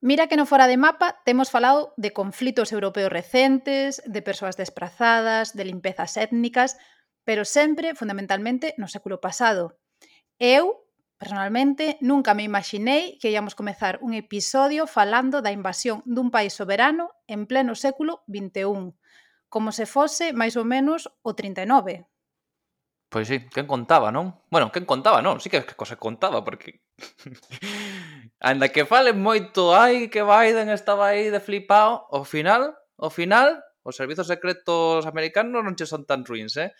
Mira que no fora de mapa temos falado de conflitos europeos recentes, de persoas desprazadas, de limpezas étnicas, pero sempre, fundamentalmente, no século pasado. Eu, personalmente, nunca me imaginei que íamos comezar un episodio falando da invasión dun país soberano en pleno século XXI, como se fose máis ou menos o 39. Pois sí, quen contaba, non? Bueno, quen contaba, non? Sí que que cosa contaba, porque Anda que falen moito, ai, que Biden estaba aí de flipado, ao final, ao final, os servizos secretos americanos non che son tan ruins, eh?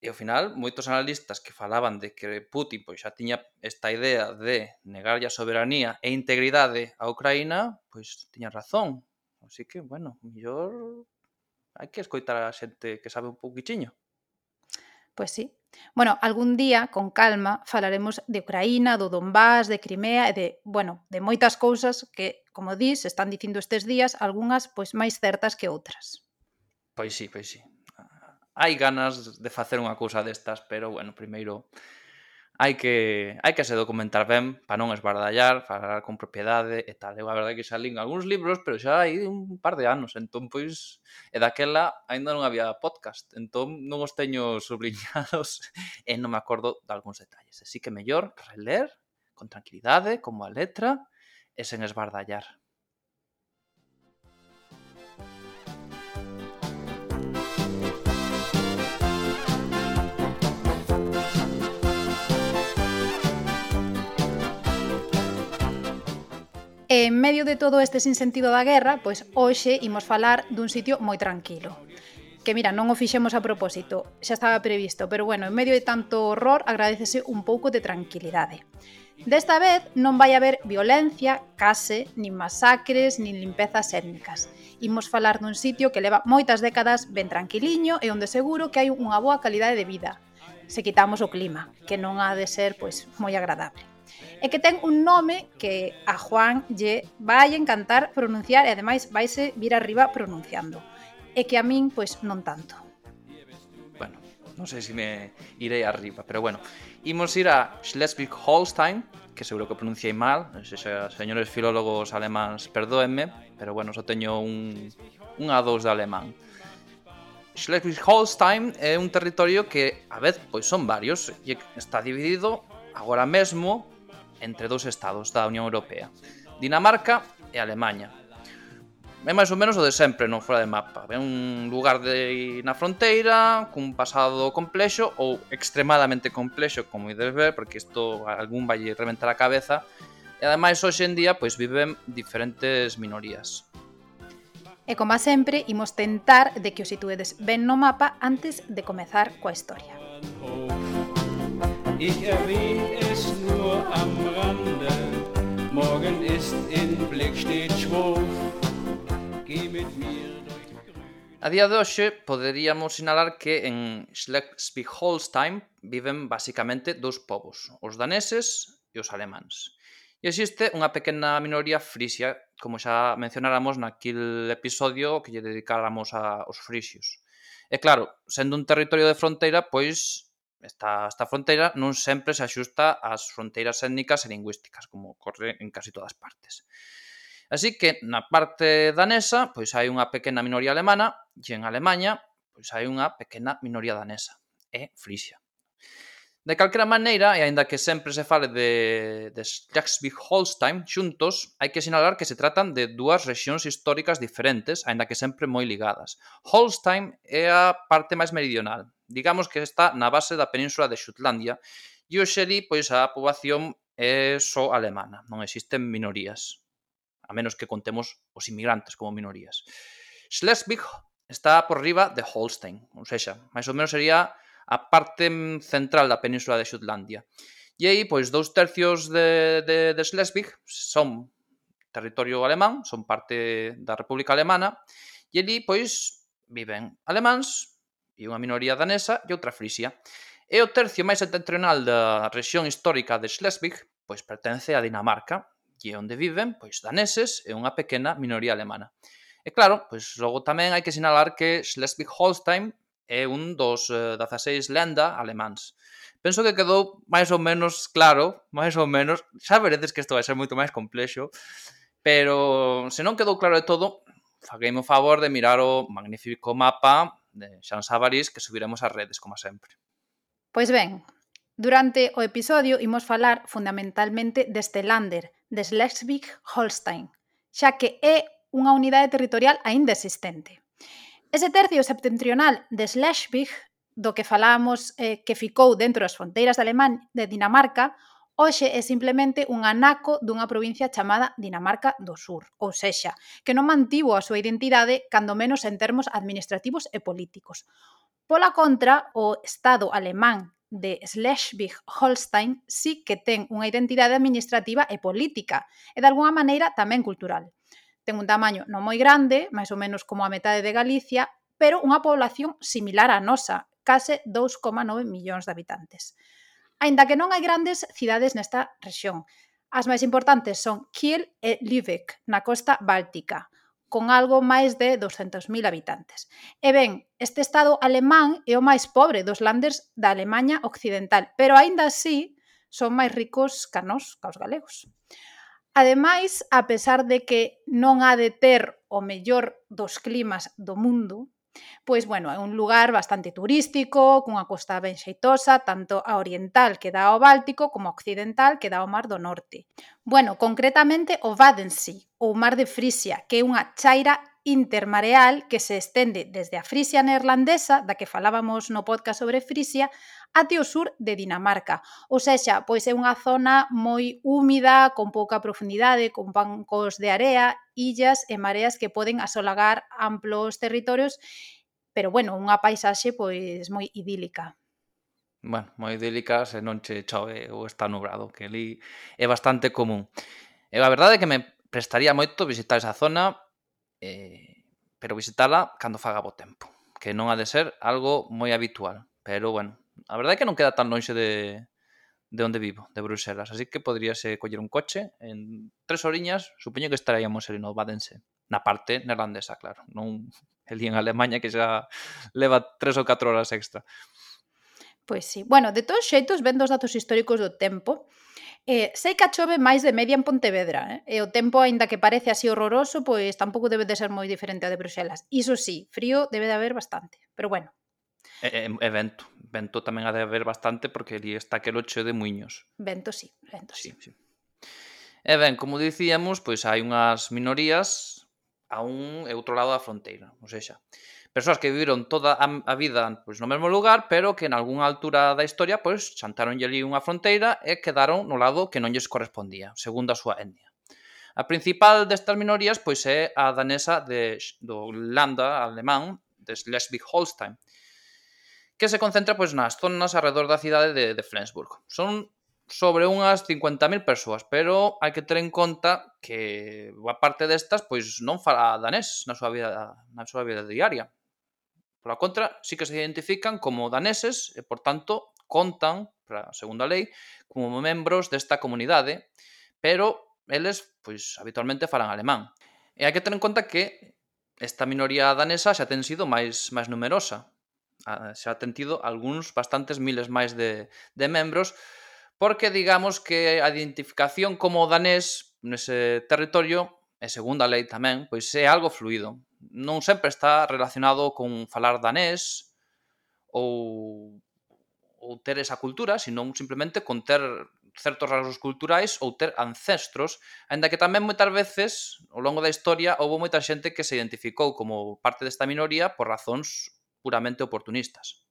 E ao final, moitos analistas que falaban de que Putin pois xa tiña esta idea de negarlle a soberanía e integridade a Ucraína, pois tiña razón. Así que, bueno, mellor hai que escoitar a xente que sabe un poquitiño. Pois sí, Bueno, algún día, con calma, falaremos de Ucraína, do Donbass, de Crimea e de, bueno, de moitas cousas que, como dis, están dicindo estes días, algunhas pois máis certas que outras. Pois sí, pois sí. Hai ganas de facer unha cousa destas, pero, bueno, primeiro hai que, hai que se documentar ben para non esbardallar, falar con propiedade e tal. Eu a verdade que xa lín algúns libros, pero xa hai un par de anos, entón pois e daquela aínda non había podcast, entón non os teño subliñados e non me acordo de algúns detalles. Así que mellor reler con tranquilidade, como a letra, e sen esbardallar. E en medio de todo este sinsentido da guerra, pois hoxe imos falar dun sitio moi tranquilo. Que mira, non o fixemos a propósito, xa estaba previsto, pero bueno, en medio de tanto horror agradecese un pouco de tranquilidade. Desta vez non vai haber violencia, case, nin masacres, nin limpezas étnicas. Imos falar dun sitio que leva moitas décadas ben tranquiliño e onde seguro que hai unha boa calidade de vida, se quitamos o clima, que non ha de ser pois moi agradable e que ten un nome que a Juan lle vai encantar pronunciar e ademais vaise vir arriba pronunciando e que a min pois non tanto. Bueno, non sei se me irei arriba, pero bueno, imos ir a Schleswig-Holstein, que seguro que pronunciei mal, se, xa, señores filólogos alemáns, perdóenme, pero bueno, só teño un, un A2 de alemán. Schleswig-Holstein é un territorio que, a vez, pois son varios, e está dividido agora mesmo entre dous estados da Unión Europea, Dinamarca e Alemanha. É máis ou menos o de sempre, non fora de mapa. É un lugar de, na fronteira, cun pasado complexo ou extremadamente complexo, como ides ver, porque isto algún vai reventar a cabeza. E ademais, hoxe en día, pois viven diferentes minorías. E como sempre, imos tentar de que os situedes ben no mapa antes de comezar coa historia. Oh ich erwähne es nur am Rande. Morgen ist in Blick steht Schwurf, geh mit mir A día de hoxe poderíamos sinalar que en Schleswig-Holstein viven basicamente dous povos, os daneses e os alemáns. E existe unha pequena minoría frisia, como xa mencionáramos naquil episodio que lle dedicáramos aos frisios. E claro, sendo un territorio de fronteira, pois Esta, esta fronteira non sempre se axusta ás fronteiras étnicas e lingüísticas, como ocorre en casi todas partes. Así que na parte danesa, pois hai unha pequena minoría alemana, e en Alemanha, pois hai unha pequena minoría danesa, é Frisia. De calquera maneira, e aínda que sempre se fale de, de Schleswig-Holstein xuntos, hai que sinalar que se tratan de dúas rexións históricas diferentes, aínda que sempre moi ligadas. Holstein é a parte máis meridional, digamos que está na base da península de Xutlandia, e o xeri, pois a poboación é só alemana, non existen minorías, a menos que contemos os inmigrantes como minorías. Schleswig está por riba de Holstein, ou sexa, máis ou menos sería a parte central da península de Xutlandia. E aí, pois, dous tercios de, de, de Schleswig son territorio alemán, son parte da República Alemana, e ali, pois, viven alemáns e unha minoría danesa e outra frisia. E o tercio máis setentrional da rexión histórica de Schleswig, pois pertence a Dinamarca, e onde viven, pois, daneses e unha pequena minoría alemana. E claro, pois logo tamén hai que sinalar que Schleswig-Holstein é un dos eh, 16 lenda alemáns. Penso que quedou máis ou menos claro, máis ou menos, xa veredes que isto vai ser moito máis complexo, pero se non quedou claro de todo, fagueime o favor de mirar o magnífico mapa de Xan Sabarís que subiremos ás redes, como sempre. Pois ben, durante o episodio imos falar fundamentalmente deste Lander, de Schleswig-Holstein, xa que é unha unidade territorial aínda existente. Ese tercio septentrional de Schleswig, do que falamos eh, que ficou dentro das fronteiras de Alemán de Dinamarca, hoxe é simplemente un anaco dunha provincia chamada Dinamarca do Sur, ou sexa, que non mantivo a súa identidade cando menos en termos administrativos e políticos. Pola contra, o Estado alemán de Schleswig-Holstein sí que ten unha identidade administrativa e política, e de alguna maneira tamén cultural ten un tamaño non moi grande, máis ou menos como a metade de Galicia, pero unha población similar á nosa, case 2,9 millóns de habitantes. Aínda que non hai grandes cidades nesta rexión. As máis importantes son Kiel e Lübeck, na costa báltica, con algo máis de 200.000 habitantes. E ben, este estado alemán é o máis pobre dos landers da Alemanha occidental, pero aínda así son máis ricos que nós, que os galegos. Ademais, a pesar de que non ha de ter o mellor dos climas do mundo, Pois, bueno, é un lugar bastante turístico, cunha costa ben xeitosa, tanto a oriental que dá ao Báltico como a occidental que dá ao Mar do Norte. Bueno, concretamente o Wadensee, ou Mar de Frisia, que é unha chaira intermareal que se estende desde a Frisia neerlandesa, da que falábamos no podcast sobre Frisia, até o sur de Dinamarca. Ou sexa, pois é unha zona moi húmida, con pouca profundidade, con bancos de area, illas e mareas que poden asolagar amplos territorios, pero bueno, unha paisaxe pois moi idílica. Bueno, moi idílica se non che chove ou está nubrado, que ali é bastante común. E a verdade é que me prestaría moito visitar esa zona, eh, pero visitala cando faga bo tempo, que non ha de ser algo moi habitual, pero bueno, a verdade é que non queda tan lonxe de, de onde vivo, de Bruselas, así que podríase coller un coche en tres horiñas, supoño que estaríamos en o Badense, na parte neerlandesa, claro, non el en Alemanha que xa leva tres ou catro horas extra. Pois sí. Bueno, de todos xeitos, vendo os datos históricos do tempo, Eh, sei que chove máis de media en Pontevedra, eh? e o tempo, aínda que parece así horroroso, pois tampouco debe de ser moi diferente ao de Bruxelas. Iso sí, frío debe de haber bastante, pero bueno. E, e, e vento, vento tamén ha de haber bastante porque ali está que cheo de muiños. Vento sí, vento sí. sí. sí. E ben, como dicíamos, pois hai unhas minorías a un e outro lado da fronteira, ou seja, persoas que viviron toda a, a vida pois, no mesmo lugar, pero que en algunha altura da historia pois xantaronlle ali unha fronteira e quedaron no lado que non lles correspondía, segundo a súa etnia. A principal destas minorías pois é a danesa de, do Landa alemán de Schleswig-Holstein, que se concentra pois nas zonas alrededor da cidade de, de Flensburg. Son sobre unhas 50.000 persoas, pero hai que ter en conta que a parte destas pois non fala danés na súa vida na súa vida diaria. Por a contra, sí que se identifican como daneses e, por tanto, contan, para a segunda lei, como membros desta comunidade, pero eles, pois, habitualmente falan alemán. E hai que ter en conta que esta minoría danesa xa ten sido máis máis numerosa. Ah, xa ten tido algúns bastantes miles máis de, de membros, porque digamos que a identificación como danés nese territorio, e segunda lei tamén, pois é algo fluido non sempre está relacionado con falar danés ou ou ter esa cultura, senón simplemente con ter certos rasgos culturais ou ter ancestros, aínda que tamén moitas veces, ao longo da historia, houve moita xente que se identificou como parte desta minoría por razóns puramente oportunistas.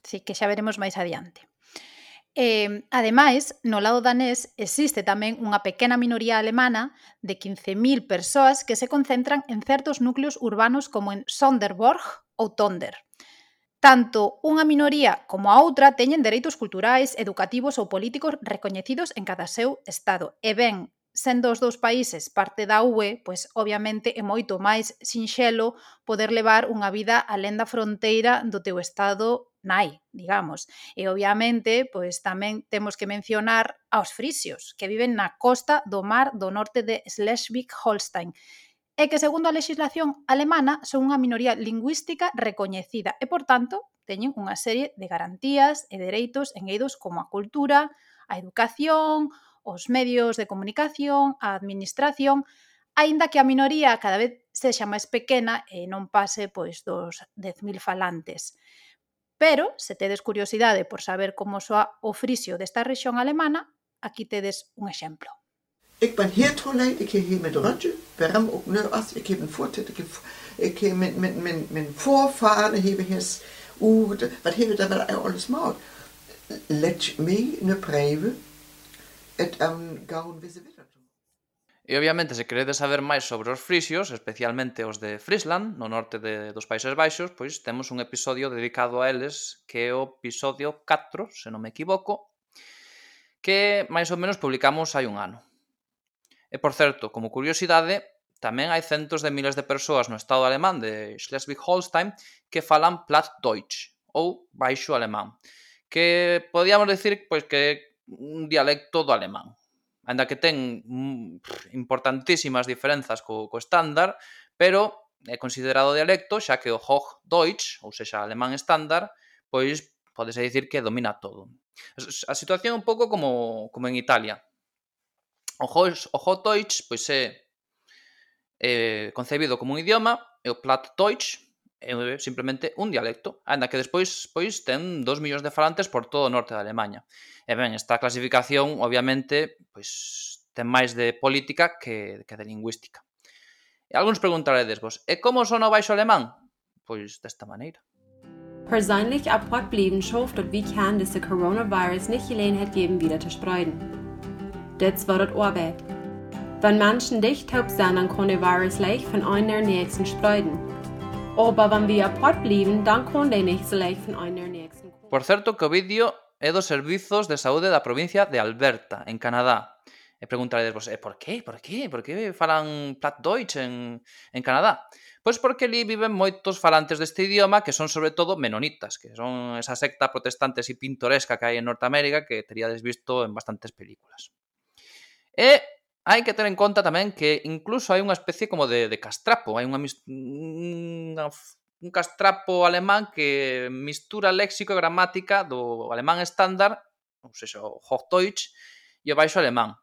Sí, que xa veremos máis adiante. Eh, ademais, no lado danés existe tamén unha pequena minoría alemana de 15.000 persoas que se concentran en certos núcleos urbanos como en Sonderborg ou Tonder. Tanto unha minoría como a outra teñen dereitos culturais, educativos ou políticos recoñecidos en cada seu estado. E ben, sendo os dous países parte da UE, pois obviamente é moito máis sinxelo poder levar unha vida alén da fronteira do teu estado nai, digamos. E obviamente, pois tamén temos que mencionar aos frisios, que viven na costa do mar do norte de Schleswig-Holstein, e que segundo a legislación alemana son unha minoría lingüística recoñecida e, por tanto, teñen unha serie de garantías e dereitos engeidos como a cultura, a educación, os medios de comunicación, a administración, aínda que a minoría cada vez sexa máis pequena e non pase pois dos 10.000 falantes. Pero, se tedes curiosidade por saber como soa o frisio desta rexión alemana, aquí tedes un exemplo. Let me. E obviamente, se queredes saber máis sobre os frisios, especialmente os de Friesland, no norte de, dos Países Baixos, pois temos un episodio dedicado a eles, que é o episodio 4, se non me equivoco, que máis ou menos publicamos hai un ano. E por certo, como curiosidade, tamén hai centos de miles de persoas no estado alemán de Schleswig-Holstein que falan Plattdeutsch, ou baixo alemán, que podíamos decir pois que un dialecto do alemán, anda que ten mm, importantísimas diferenzas co, co estándar, pero é considerado dialecto, xa que o Hochdeutsch, ou sexa alemán estándar, pois podese dicir que domina todo. A situación é un pouco como, como en Italia. O, Hoch, o Hochdeutsch pois é, é concebido como un idioma e o Plattdeutsch é simplemente un dialecto, anda que despois pois ten 2 millóns de falantes por todo o norte da Alemanha. E ben, esta clasificación, obviamente, pois ten máis de política que, que de lingüística. E algúns preguntaredes vos, e como son o baixo alemán? Pois desta maneira. Persoonlijk apart blieben schoof dat wie kan dat de coronavirus niet gelegenheid geben wieder te spreiden. Dit war dat oorweg. Wenn Menschen dicht taub sind, dann kann der Virus leicht von einer nächsten spreiden. Aber wenn wir apart blieben, dann kann der nicht so leicht von einer nächsten. Por certo que o vídeo é dos Servizos de Saúde da provincia de Alberta, en Canadá. E preguntaredes vos, por que? Por que? Por que falan Plattdeutsch en, en Canadá? Pois porque ali viven moitos falantes deste idioma que son sobre todo menonitas, que son esa secta protestante e pintoresca que hai en Norteamérica que teríades visto en bastantes películas. E hai que ter en conta tamén que incluso hai unha especie como de, de castrapo, hai unha, unha un castrapo alemán que mistura léxico e gramática do alemán estándar, ou seja, o Hochdeutsch, e o baixo alemán.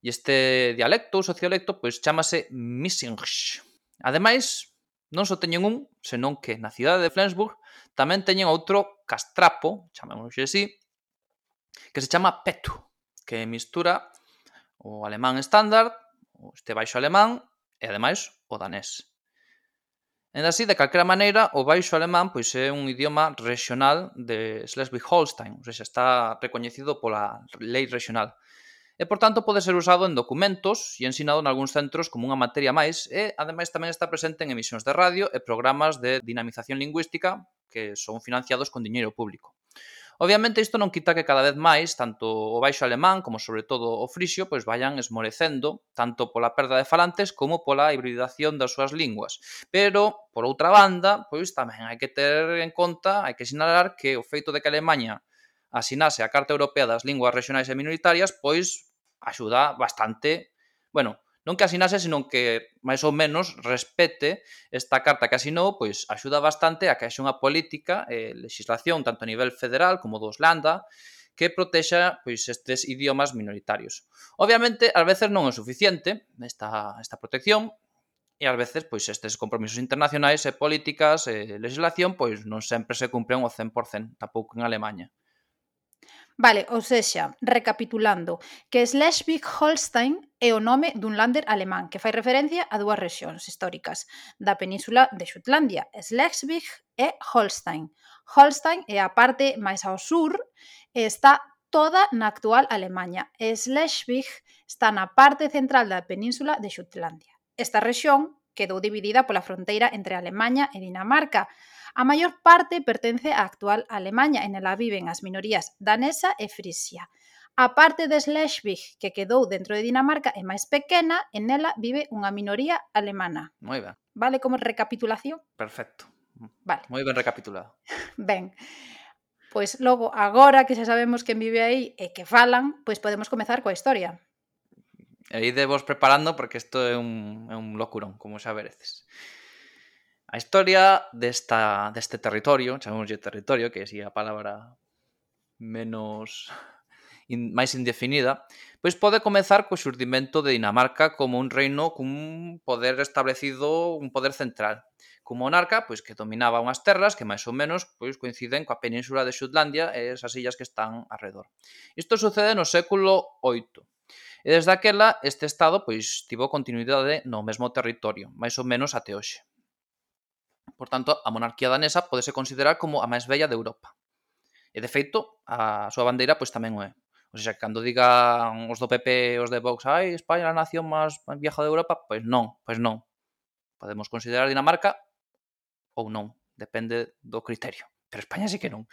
E este dialecto ou sociolecto pois chamase Missingsch. Ademais, non só teñen un, senón que na cidade de Flensburg tamén teñen outro castrapo, chamémoslle así, que se chama Petu, que mistura o alemán estándar, o este baixo alemán e ademais o danés. E así, de calquera maneira, o baixo alemán pois é un idioma regional de Schleswig-Holstein, ou seja, está recoñecido pola lei regional. E, por tanto, pode ser usado en documentos e ensinado en algúns centros como unha materia máis e, ademais, tamén está presente en emisións de radio e programas de dinamización lingüística que son financiados con diñeiro público. Obviamente isto non quita que cada vez máis tanto o baixo alemán como sobre todo o frisio pois vayan esmorecendo tanto pola perda de falantes como pola hibridación das súas linguas. Pero, por outra banda, pois tamén hai que ter en conta, hai que sinalar que o feito de que Alemanha asinase a Carta Europea das Linguas Regionais e Minoritarias pois axuda bastante, bueno, non que asinase, senón que máis ou menos respete esta carta que asinou, pois axuda bastante a que haxe unha política eh, e legislación tanto a nivel federal como dos Landa que protexa pois estes idiomas minoritarios. Obviamente, ás veces non é suficiente esta, esta protección, e ás veces pois estes compromisos internacionais e políticas eh, e legislación pois non sempre se cumpren o 100% tampouco en Alemanha. Vale, ou sexa, recapitulando, que Schleswig-Holstein é o nome dun lander alemán que fai referencia a dúas rexións históricas da península de Xutlandia, Schleswig e Holstein. Holstein é a parte máis ao sur e está toda na actual Alemanha. Schleswig está na parte central da península de Xutlandia. Esta rexión quedou dividida pola fronteira entre Alemanha e Dinamarca, A maior parte pertence á actual Alemaña e nela viven as minorías danesa e frisia. A parte de Schleswig, que quedou dentro de Dinamarca, é máis pequena e nela vive unha minoría alemana. Moi ben. Vale como recapitulación? Perfecto. Vale. Moi ben recapitulado. ben. Pois logo, agora que xa sabemos quen vive aí e que falan, pois podemos comezar coa historia. E ide vos preparando porque isto é un, é un locurón, como xa vereces. A historia desta, deste territorio, chamamos territorio, que é a palabra menos in, máis indefinida, pois pode comezar co xurdimento de Dinamarca como un reino cun poder establecido, un poder central. Cun monarca pois que dominaba unhas terras que máis ou menos pois coinciden coa península de Xutlandia e esas illas que están alrededor. Isto sucede no século VIII. E desde aquela este estado pois tivo continuidade no mesmo territorio, máis ou menos até hoxe. Por tanto, a monarquía danesa podese considerar como a máis bella de Europa. E, de feito, a súa bandeira pois tamén o é. O sea, cando digan os do PP os de Vox, ai, España é a nación máis vieja de Europa, pois non, pois non. Podemos considerar Dinamarca ou non, depende do criterio. Pero España sí que non.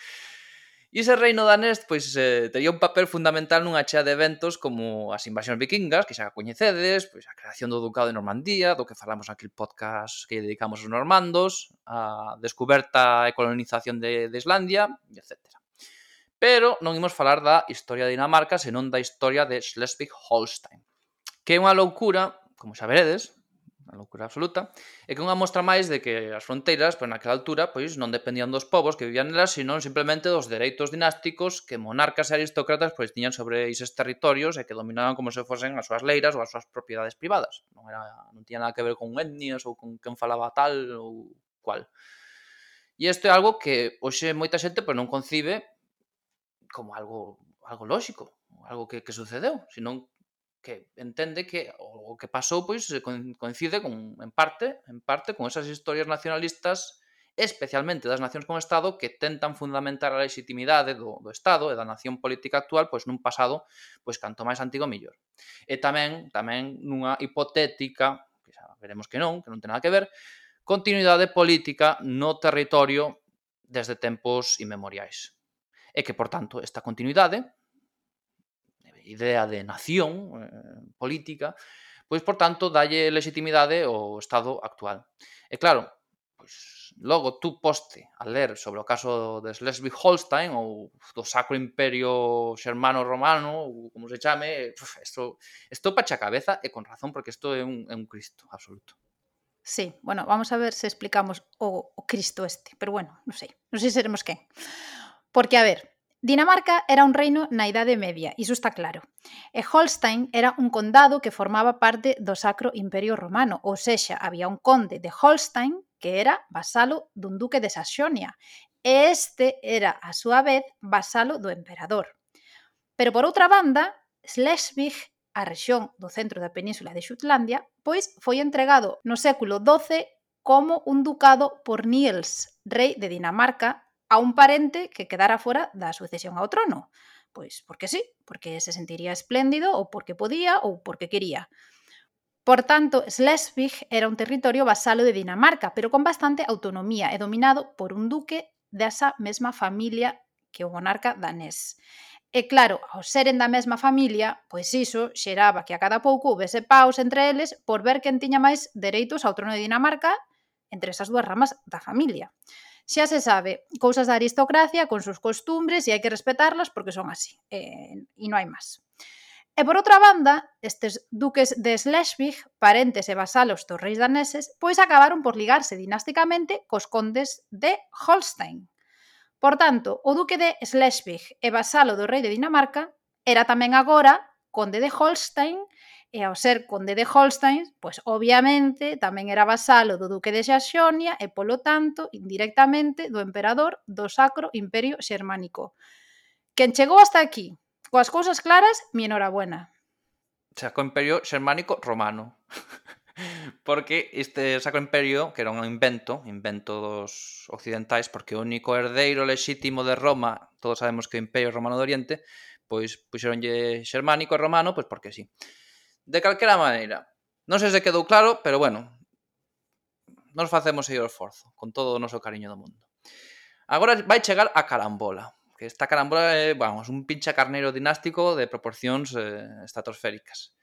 E ese reino danés pois eh, tería un papel fundamental nunha chea de eventos como as invasións vikingas, que xa coñecedes, pois a creación do ducado de Normandía, do que falamos naquele podcast que dedicamos aos normandos, a descoberta e colonización de, de Islandia, etc. Pero non imos falar da historia de Dinamarca, senón da historia de Schleswig-Holstein, que é unha loucura, como xa veredes, unha loucura absoluta, e que unha mostra máis de que as fronteiras, pois naquela altura, pois non dependían dos povos que vivían nelas, senón simplemente dos dereitos dinásticos que monarcas e aristócratas pois tiñan sobre eses territorios e que dominaban como se fosen as súas leiras ou as súas propiedades privadas. Non era non tiña nada que ver con etnias ou con quen falaba tal ou cual. E isto é algo que hoxe moita xente pois non concibe como algo algo lóxico, algo que, que sucedeu, senón que entende que o que pasou pois eh, coincide con en parte, en parte con esas historias nacionalistas especialmente das nacións con Estado que tentan fundamentar a legitimidade do, do Estado e da nación política actual pois nun pasado pois canto máis antigo mellor. E tamén tamén nunha hipotética, que xa veremos que non, que non ten nada que ver, continuidade política no territorio desde tempos inmemoriais. E que, por tanto, esta continuidade idea de nación eh, política, pois, por tanto, dalle legitimidade ao Estado actual. E claro, pois, logo tú poste a ler sobre o caso de Schleswig-Holstein ou do Sacro Imperio Xermano-Romano, ou como se chame, isto, isto pacha a cabeza e con razón, porque isto é un, é un cristo absoluto. Sí, bueno, vamos a ver se explicamos o, o Cristo este, pero bueno, non sei, non sei seremos quen. Porque, a ver, Dinamarca era un reino na Idade Media, iso está claro. E Holstein era un condado que formaba parte do Sacro Imperio Romano, ou sexa, había un conde de Holstein que era vasalo dun duque de Saxonia, e este era, a súa vez, vasalo do emperador. Pero por outra banda, Schleswig a rexión do centro da península de Xutlandia, pois foi entregado no século XII como un ducado por Niels, rei de Dinamarca, a un parente que quedara fora da sucesión ao trono. Pois porque sí, porque se sentiría espléndido ou porque podía ou porque quería. Por tanto, Schleswig era un territorio vasalo de Dinamarca, pero con bastante autonomía e dominado por un duque desa mesma familia que o monarca danés. E claro, ao seren da mesma familia, pois iso xeraba que a cada pouco houvese paus entre eles por ver quen tiña máis dereitos ao trono de Dinamarca entre esas dúas ramas da familia xa se sabe, cousas da aristocracia con sus costumbres e hai que respetarlas porque son así, eh, e non hai máis. E por outra banda, estes duques de Schleswig, parentes e vasalos dos reis daneses, pois acabaron por ligarse dinásticamente cos condes de Holstein. Por tanto, o duque de Schleswig e vasalo do rei de Dinamarca era tamén agora conde de Holstein E ao ser conde de Holstein, pois obviamente tamén era vasalo do duque de Saxonia e polo tanto, indirectamente, do emperador do Sacro Imperio Xermánico. Quen chegou hasta aquí, coas cousas claras, mi enhorabuena. Sacro Imperio Xermánico Romano. porque este Sacro Imperio, que era un invento, invento dos occidentais, porque o único herdeiro lexítimo de Roma, todos sabemos que o Imperio Romano de Oriente, pois puxeronlle xermánico e romano, pois porque sí. De calquera maneira, non sei se quedou claro, pero bueno, nos facemos aí o esforzo, con todo o noso cariño do mundo. Agora vai chegar a carambola, que esta carambola é, vamos, un pincha carneiro dinástico de proporcións eh, estratosféricas.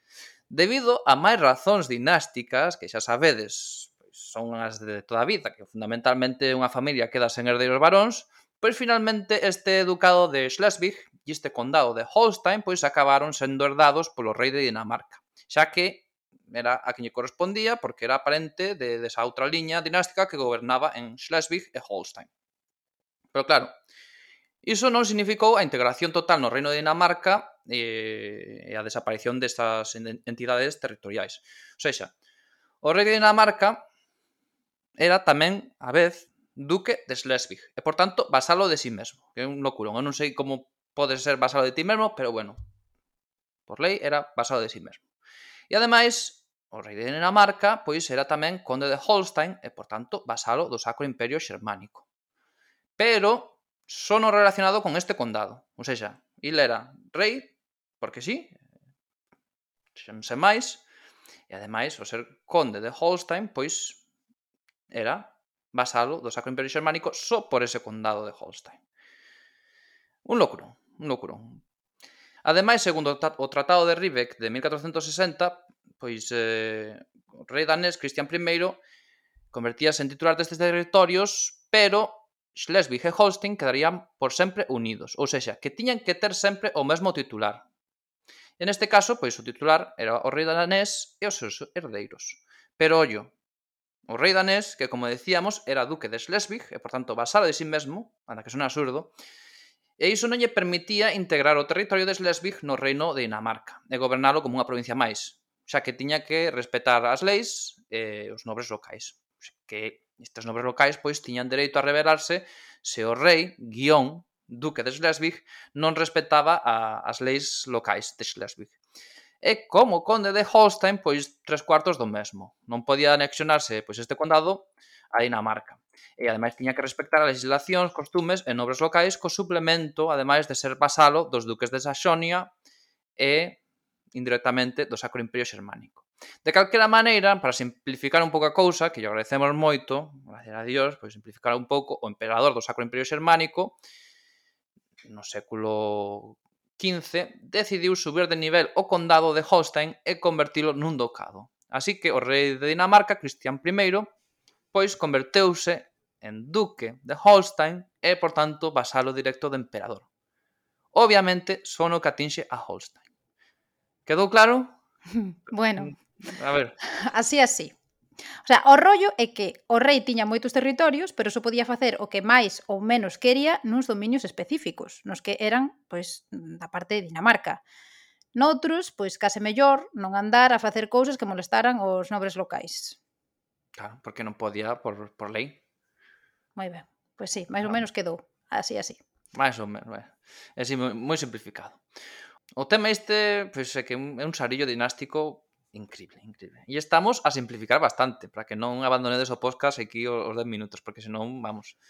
Debido a máis razóns dinásticas, que xa sabedes, pois son as de toda a vida, que fundamentalmente unha familia queda sen herdeiros varóns, pois finalmente este ducado de Schleswig e este condado de Holstein pois acabaron sendo herdados polo rei de Dinamarca xa que era a que lle correspondía porque era parente de, desa outra liña dinástica que gobernaba en Schleswig e Holstein. Pero claro, iso non significou a integración total no Reino de Dinamarca eh, e a desaparición destas entidades territoriais. O seja, o rei de Dinamarca era tamén, a vez, duque de Schleswig e, por tanto, vasalo de si sí mesmo. Que é un locurón. Eu non sei como podes ser vasalo de ti mesmo, pero bueno, por lei era vasalo de si sí mesmo. E ademais, o rei de Dinamarca pois era tamén conde de Holstein e, por tanto, vasalo do Sacro Imperio Xermánico. Pero só non relacionado con este condado. Ou seja, il era rei, porque sí, sen, sen máis, e ademais, o ser conde de Holstein, pois era vasalo do Sacro Imperio Xermánico só por ese condado de Holstein. Un locuro, un locuro. Ademais, segundo o Tratado de Ribek de 1460, pois eh, o rei danés Cristian I convertíase en titular destes territorios, pero Schleswig e Holstein quedarían por sempre unidos, ou sexa, que tiñan que ter sempre o mesmo titular. En este caso, pois o titular era o rei danés e os seus herdeiros. Pero ollo, o rei danés, que como decíamos era duque de Schleswig, e por tanto vasalo de sí mesmo, anda que sona absurdo, e iso non lle permitía integrar o territorio de Schleswig no reino de Dinamarca eh, e gobernalo como unha provincia máis, xa que tiña que respetar as leis e eh, os nobres locais. Que estes nobres locais pois tiñan dereito a rebelarse se o rei, guión, duque de Schleswig, non respetaba a, as leis locais de Schleswig e como conde de Holstein, pois tres cuartos do mesmo. Non podía anexionarse pois este condado a Dinamarca e ademais tiña que respectar a legislacións, costumes e nobres locais co suplemento, ademais de ser vasalo dos duques de Saxonia e indirectamente do Sacro Imperio Xermánico. De calquera maneira, para simplificar un pouco a cousa, que lle agradecemos moito, gracias a Dios, pois simplificar un pouco o emperador do Sacro Imperio Xermánico no século XV decidiu subir de nivel o condado de Holstein e convertilo nun ducado. Así que o rei de Dinamarca, Cristian I, pois converteuse en duque de Holstein e, por tanto, vasalo directo do emperador. Obviamente, son o que atinxe a Holstein. Quedou claro? Bueno. A ver. Así, así. O sea, o rollo é que o rei tiña moitos territorios, pero só podía facer o que máis ou menos quería nuns dominios específicos, nos que eran, pois, da parte de Dinamarca. Noutros, pois, case mellor non andar a facer cousas que molestaran os nobres locais. Claro, porque non podía por, por lei. Moi ben. Pois sí, máis ou menos quedou. Así, así. Máis ou menos, ben. É así, moi simplificado. O tema este, pois, é que é un sarillo dinástico increíble, increíble. E estamos a simplificar bastante, para que non abandonedes o podcast aquí os 10 minutos, porque senón, vamos,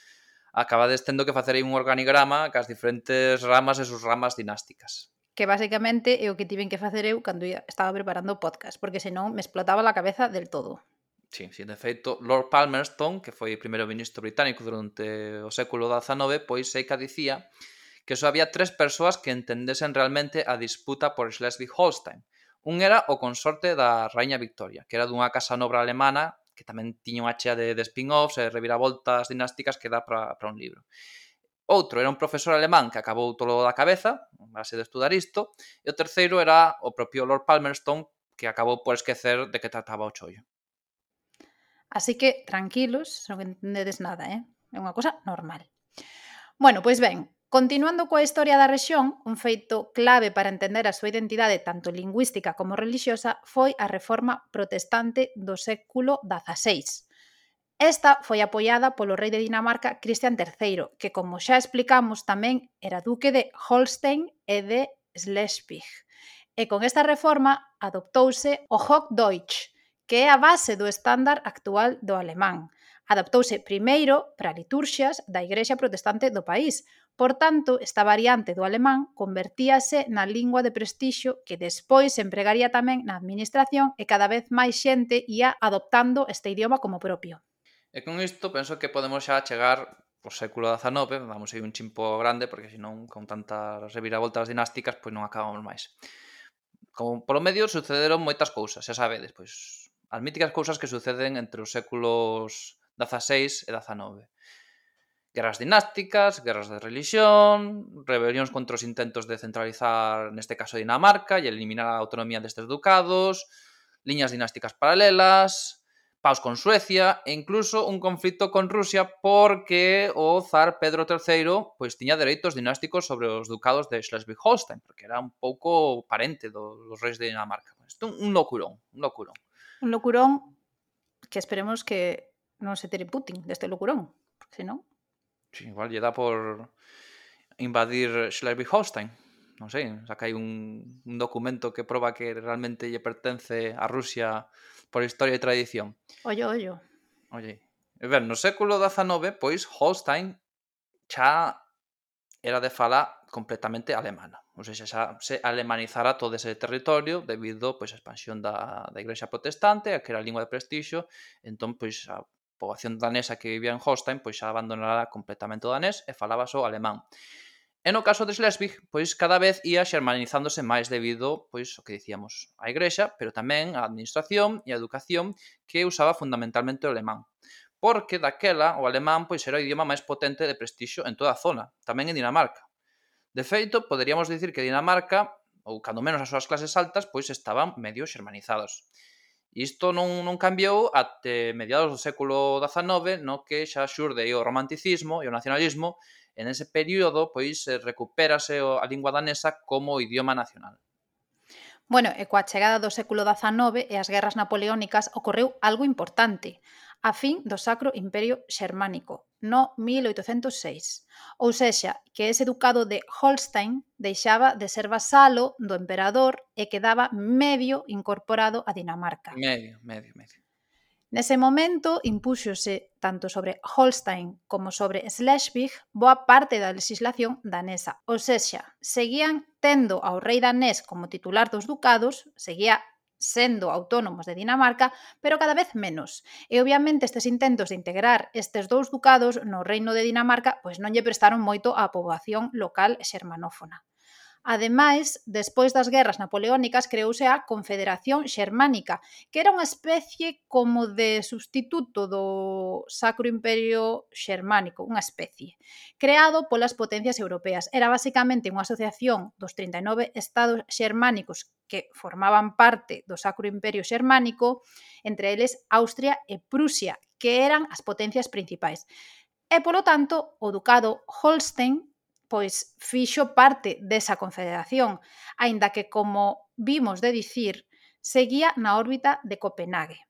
acabades tendo que facer aí un organigrama cas diferentes ramas e sus ramas dinásticas que basicamente é o que tiven que facer eu cando estaba preparando o podcast, porque senón me explotaba a cabeza del todo. Sí, sí, de feito, Lord Palmerston, que foi primeiro ministro británico durante o século XIX, pois Seica dicía que só había tres persoas que entendesen realmente a disputa por Schleswig-Holstein. Un era o consorte da Rainha Victoria, que era dunha casa nobra alemana que tamén tiña unha chea de, de spin-offs e reviravoltas dinásticas que dá para un libro. Outro era un profesor alemán que acabou todo da cabeza, a base de estudar isto, e o terceiro era o propio Lord Palmerston, que acabou por esquecer de que trataba o chollo. Así que tranquilos, non entendedes nada, eh? É unha cosa normal. Bueno, pois ben, continuando coa historia da rexión, un feito clave para entender a súa identidade tanto lingüística como relixiosa foi a reforma protestante do século XVI. Esta foi apoiada polo rei de Dinamarca Cristian III, que como xa explicamos tamén era duque de Holstein e de Schleswig. E con esta reforma adoptouse o Hochdeutsch, que é a base do estándar actual do alemán. Adaptouse primeiro para liturxias da Igrexa Protestante do país. Por tanto, esta variante do alemán convertíase na lingua de prestixio que despois se empregaría tamén na administración e cada vez máis xente ia adoptando este idioma como propio. E con isto penso que podemos xa chegar o século XIX, vamos a ir un chimpo grande, porque senón con tantas reviravoltas dinásticas, pois non acabamos máis. Como polo medio sucederon moitas cousas, xa sabedes, pois as míticas cousas que suceden entre os séculos XVI e XIX. Guerras dinásticas, guerras de religión, rebelións contra os intentos de centralizar, neste caso, Dinamarca e eliminar a autonomía destes ducados, liñas dinásticas paralelas, paus con Suecia e incluso un conflito con Rusia porque o zar Pedro III pois tiña dereitos dinásticos sobre os ducados de Schleswig-Holstein, porque era un pouco parente dos, dos reis de Dinamarca. Isto un locurón, un locurón. Un locurón que esperemos que non se tere Putin deste locurón, porque senón... Sí, igual lle dá por invadir Schleswig-Holstein. Non sei, saca hai un, un documento que proba que realmente lle pertence a Rusia por historia e tradición. Ollo, ollo. Oye, e ver, no século XIX, pois Holstein xa era de fala completamente alemana. ou seja, xa se alemanizara todo ese territorio debido pois, a expansión da, da Igrexa Protestante, a que era a lingua de prestixio, entón, pois, a poboación danesa que vivía en Holstein pois xa abandonará completamente o danés e falaba só alemán. E no caso de Schleswig, pois cada vez ia xermanizándose máis debido, pois, o que dicíamos, a igrexa, pero tamén a administración e a educación que usaba fundamentalmente o alemán. Porque daquela o alemán pois era o idioma máis potente de prestixio en toda a zona, tamén en Dinamarca. De feito, poderíamos dicir que Dinamarca, ou cando menos as súas clases altas, pois estaban medio xermanizados. Isto non, non cambiou até mediados do século XIX, no que xa xurde o romanticismo e o nacionalismo, en ese período pois eh, recupérase a lingua danesa como idioma nacional. Bueno, e coa chegada do século XIX e as guerras napoleónicas ocorreu algo importante, a fin do Sacro Imperio Xermánico, no 1806. Ou sexa, que ese ducado de Holstein deixaba de ser vasalo do emperador e quedaba medio incorporado a Dinamarca. Medio, medio, medio. Nese momento impúxose tanto sobre Holstein como sobre Schleswig boa parte da legislación danesa, ou sexa, seguían tendo ao rei danés como titular dos ducados, seguía sendo autónomos de Dinamarca, pero cada vez menos. E obviamente estes intentos de integrar estes dous ducados no reino de Dinamarca pois non lle prestaron moito á poboación local xermanófona. Ademais, despois das guerras napoleónicas creouse a Confederación Xermánica, que era unha especie como de substituto do Sacro Imperio Xermánico, unha especie, creado polas potencias europeas. Era basicamente unha asociación dos 39 estados xermánicos que formaban parte do Sacro Imperio Xermánico, entre eles Austria e Prusia, que eran as potencias principais. E, polo tanto, o Ducado Holstein pois fixo parte desa confederación, aínda que como vimos de dicir, seguía na órbita de Copenhague.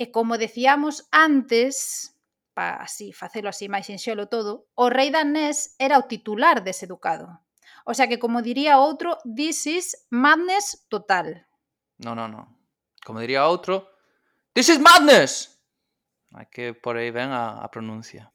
E como decíamos antes, para así facelo así máis sinxelo todo, o rei danés era o titular dese ducado. O sea que, como diría outro, this is madness total. No, no, no. Como diría outro, this is madness! Hai que por aí ven a, a pronuncia.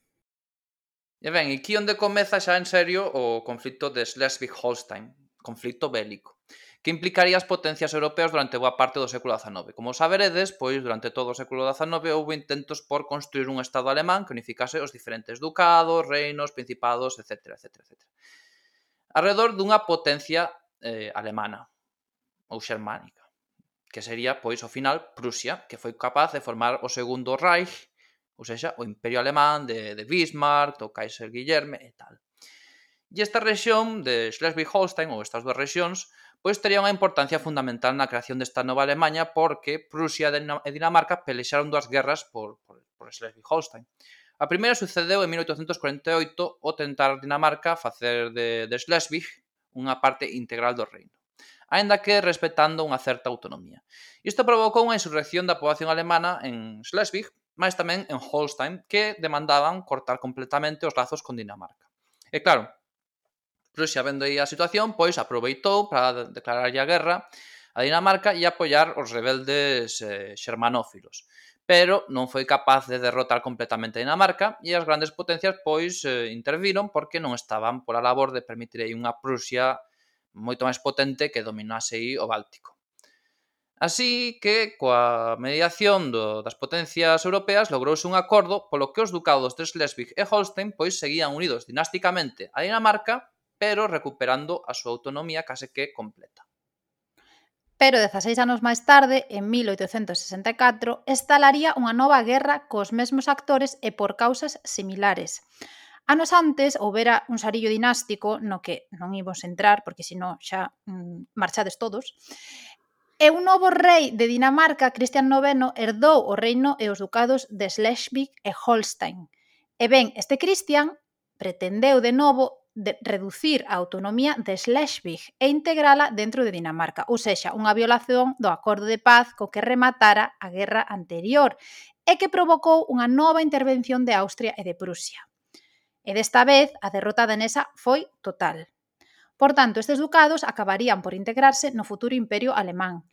E ben, aquí onde comeza xa en serio o conflito de Schleswig-Holstein, conflito bélico, que implicaría as potencias europeas durante boa parte do século XIX. Como saberedes, pois durante todo o século XIX houve intentos por construir un Estado alemán que unificase os diferentes ducados, reinos, principados, etc. etc, etc. Arredor dunha potencia eh, alemana ou xermánica, que sería, pois, ao final, Prusia, que foi capaz de formar o segundo Reich ou seja, o Imperio Alemán de, de Bismarck, do Kaiser Guillerme e tal. E esta rexión de Schleswig-Holstein ou estas dúas rexións pois tería unha importancia fundamental na creación desta nova Alemanha porque Prusia e Dinamarca pelexaron dúas guerras por, por, por Schleswig-Holstein. A primeira sucedeu en 1848 ao tentar Dinamarca facer de, de Schleswig unha parte integral do reino aínda que respetando unha certa autonomía. Isto provocou unha insurrección da poboación alemana en Schleswig, máis tamén en Holstein, que demandaban cortar completamente os lazos con Dinamarca. E claro, Prusia vendo aí a situación, pois aproveitou para declararlle a guerra a Dinamarca e apoiar os rebeldes eh, xermanófilos pero non foi capaz de derrotar completamente a Dinamarca e as grandes potencias pois eh, interviron porque non estaban pola labor de permitir aí unha Prusia moito máis potente que dominase aí o Báltico. Así que, coa mediación do, das potencias europeas, logrouse un acordo polo que os ducados de Schleswig e Holstein pois seguían unidos dinásticamente a Dinamarca, pero recuperando a súa autonomía case que completa. Pero 16 anos máis tarde, en 1864, estalaría unha nova guerra cos mesmos actores e por causas similares. Anos antes houbera un sarillo dinástico no que non imos entrar porque senón xa mm, marchades todos. E un novo rei de Dinamarca, Cristian IX, herdou o reino e os ducados de Schleswig e Holstein. E ben, este Cristian pretendeu de novo de reducir a autonomía de Schleswig e integrala dentro de Dinamarca, ou sexa, unha violación do acordo de paz co que rematara a guerra anterior e que provocou unha nova intervención de Austria e de Prusia. E desta vez, a derrota danesa foi total. Por tanto, estes ducados acabarían por integrarse no futuro imperio alemán.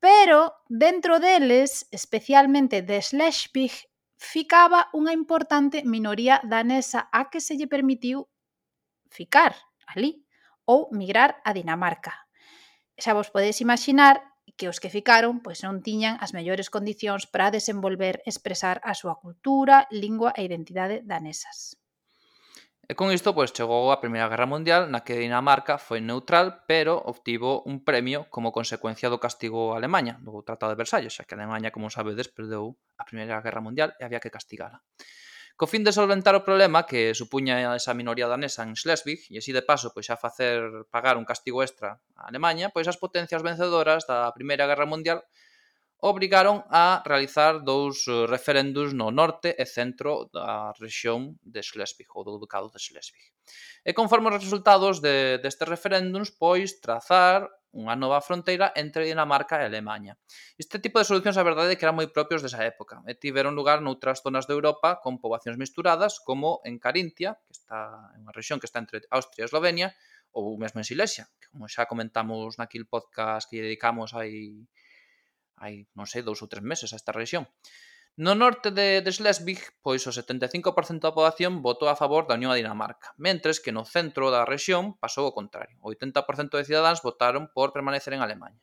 Pero, dentro deles, especialmente de Schleswig, ficaba unha importante minoría danesa a que se lle permitiu ficar ali ou migrar a Dinamarca. Xa vos podedes imaginar que os que ficaron pois non tiñan as mellores condicións para desenvolver e expresar a súa cultura, lingua e identidade danesas. E con isto pois, chegou a Primeira Guerra Mundial na que Dinamarca foi neutral pero obtivo un premio como consecuencia do castigo a Alemanha, do Tratado de Versalles, xa que Alemanha, como sabedes, perdeu a Primeira Guerra Mundial e había que castigala. Co fin de solventar o problema que supuña esa minoría danesa en Schleswig e así de paso pois xa facer pagar un castigo extra a Alemanha, pois as potencias vencedoras da Primeira Guerra Mundial obrigaron a realizar dous eh, referendos no norte e centro da rexión de Schleswig ou do Ducado de Schleswig. E conforme os resultados de, destes referéndums, pois trazar unha nova fronteira entre Dinamarca e Alemanha. Este tipo de solucións, a verdade, é que eran moi propios desa época e tiveron lugar noutras zonas de Europa con poboacións misturadas, como en Carintia, que está en unha rexión que está entre Austria e Eslovenia, ou mesmo en Silesia, que como xa comentamos naquil podcast que dedicamos aí hai, non sei, dous ou tres meses a esta región. No norte de, de Schleswig, pois o 75% da poboación votou a favor da Unión a Dinamarca, mentres que no centro da rexión pasou o contrario. O 80% de cidadáns votaron por permanecer en Alemanha.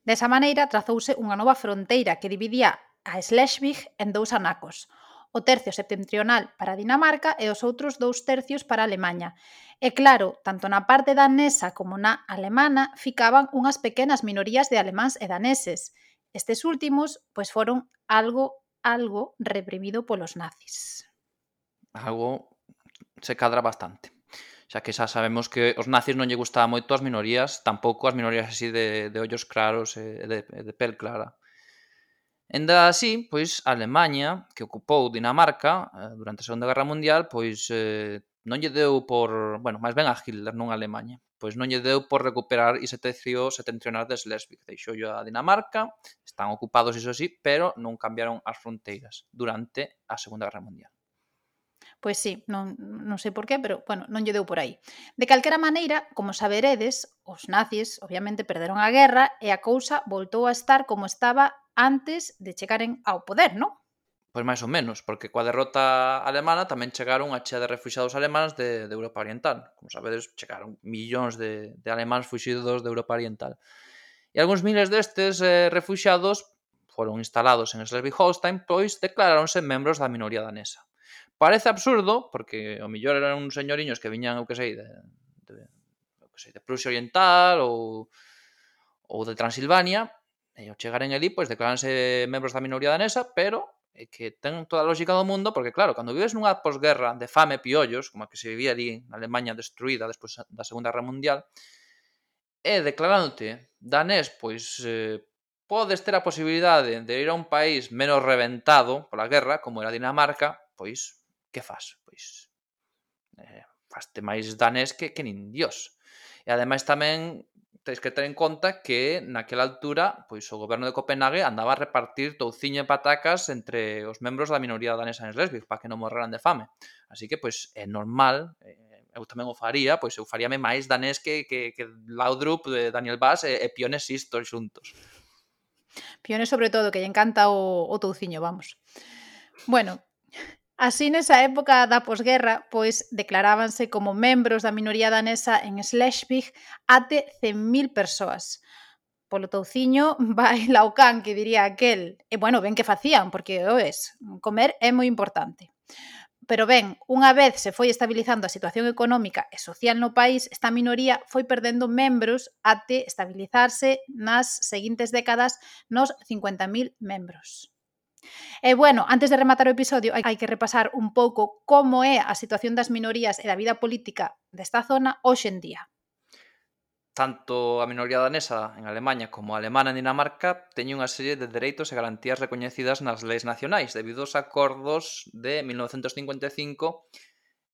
Desa maneira, trazouse unha nova fronteira que dividía a Schleswig en dous anacos, o tercio septentrional para Dinamarca e os outros dous tercios para Alemanha. E claro, tanto na parte danesa como na alemana ficaban unhas pequenas minorías de alemáns e daneses. Estes últimos, pois foron algo, algo reprimido polos nazis. Algo se cadra bastante. Xa que xa sabemos que os nazis non lle gustaba moito as minorías, tampouco as minorías así de, de ollos claros e de, de pel clara. Enda así, pois Alemaña, que ocupou Dinamarca eh, durante a Segunda Guerra Mundial, pois eh, non lle deu por, bueno, máis ben a Hitler, non a Alemaña, pois non lle deu por recuperar ese tercio setentrional de Schleswig. Deixou a Dinamarca, están ocupados iso sí, pero non cambiaron as fronteiras durante a Segunda Guerra Mundial. Pois sí, non, non sei por qué, pero, bueno, non lle deu por aí. De calquera maneira, como saberedes, os nazis, obviamente, perderon a guerra e a cousa voltou a estar como estaba antes de chegaren ao poder, non? Pois máis ou menos, porque coa derrota alemana tamén chegaron a chea de refugiados alemanes de, de Europa Oriental. Como sabedes, chegaron millóns de, de alemáns fuxidos de Europa Oriental. E algúns miles destes eh, refugiados foron instalados en Schleswig-Holstein, pois declaráronse membros da minoría danesa. Parece absurdo, porque o millor eran uns señoriños que viñan, eu que sei, de, de, eu que sei, de Prusia Oriental ou, ou de Transilvania, E ao chegaren ali, pois declaranse membros da minoría danesa, pero é que ten toda a lógica do mundo, porque claro, cando vives nunha posguerra de fame e piollos, como a que se vivía ali na Alemanha destruída despois da Segunda Guerra Mundial, e declarándote danés, pois eh, podes ter a posibilidade de ir a un país menos reventado pola guerra, como era Dinamarca, pois que faz? Pois eh, faste máis danés que, que nin dios. E ademais tamén tens que ter en conta que naquela altura pois o goberno de Copenhague andaba a repartir touciño e patacas entre os membros da minoría danesa en Slesvig para que non morreran de fame. Así que pois é normal, eh, eu tamén o faría, pois eu faríame máis danés que, que, que Laudrup, eh, Daniel Bass e, eh, e Piones Istor xuntos. Piones sobre todo, que lle encanta o, o touciño, vamos. Bueno, Así nesa época da posguerra, pois declarábanse como membros da minoría danesa en Schleswig até 100.000 persoas. Polo touciño vai laucán, que diría aquel. E bueno, ben que facían, porque o es, comer é moi importante. Pero ben, unha vez se foi estabilizando a situación económica e social no país, esta minoría foi perdendo membros até estabilizarse nas seguintes décadas nos 50.000 membros. E bueno, antes de rematar o episodio, hai que repasar un pouco como é a situación das minorías e da vida política desta zona hoxe en día. Tanto a minoría danesa en Alemanha como a alemana en Dinamarca teñen unha serie de dereitos e garantías recoñecidas nas leis nacionais debido aos acordos de 1955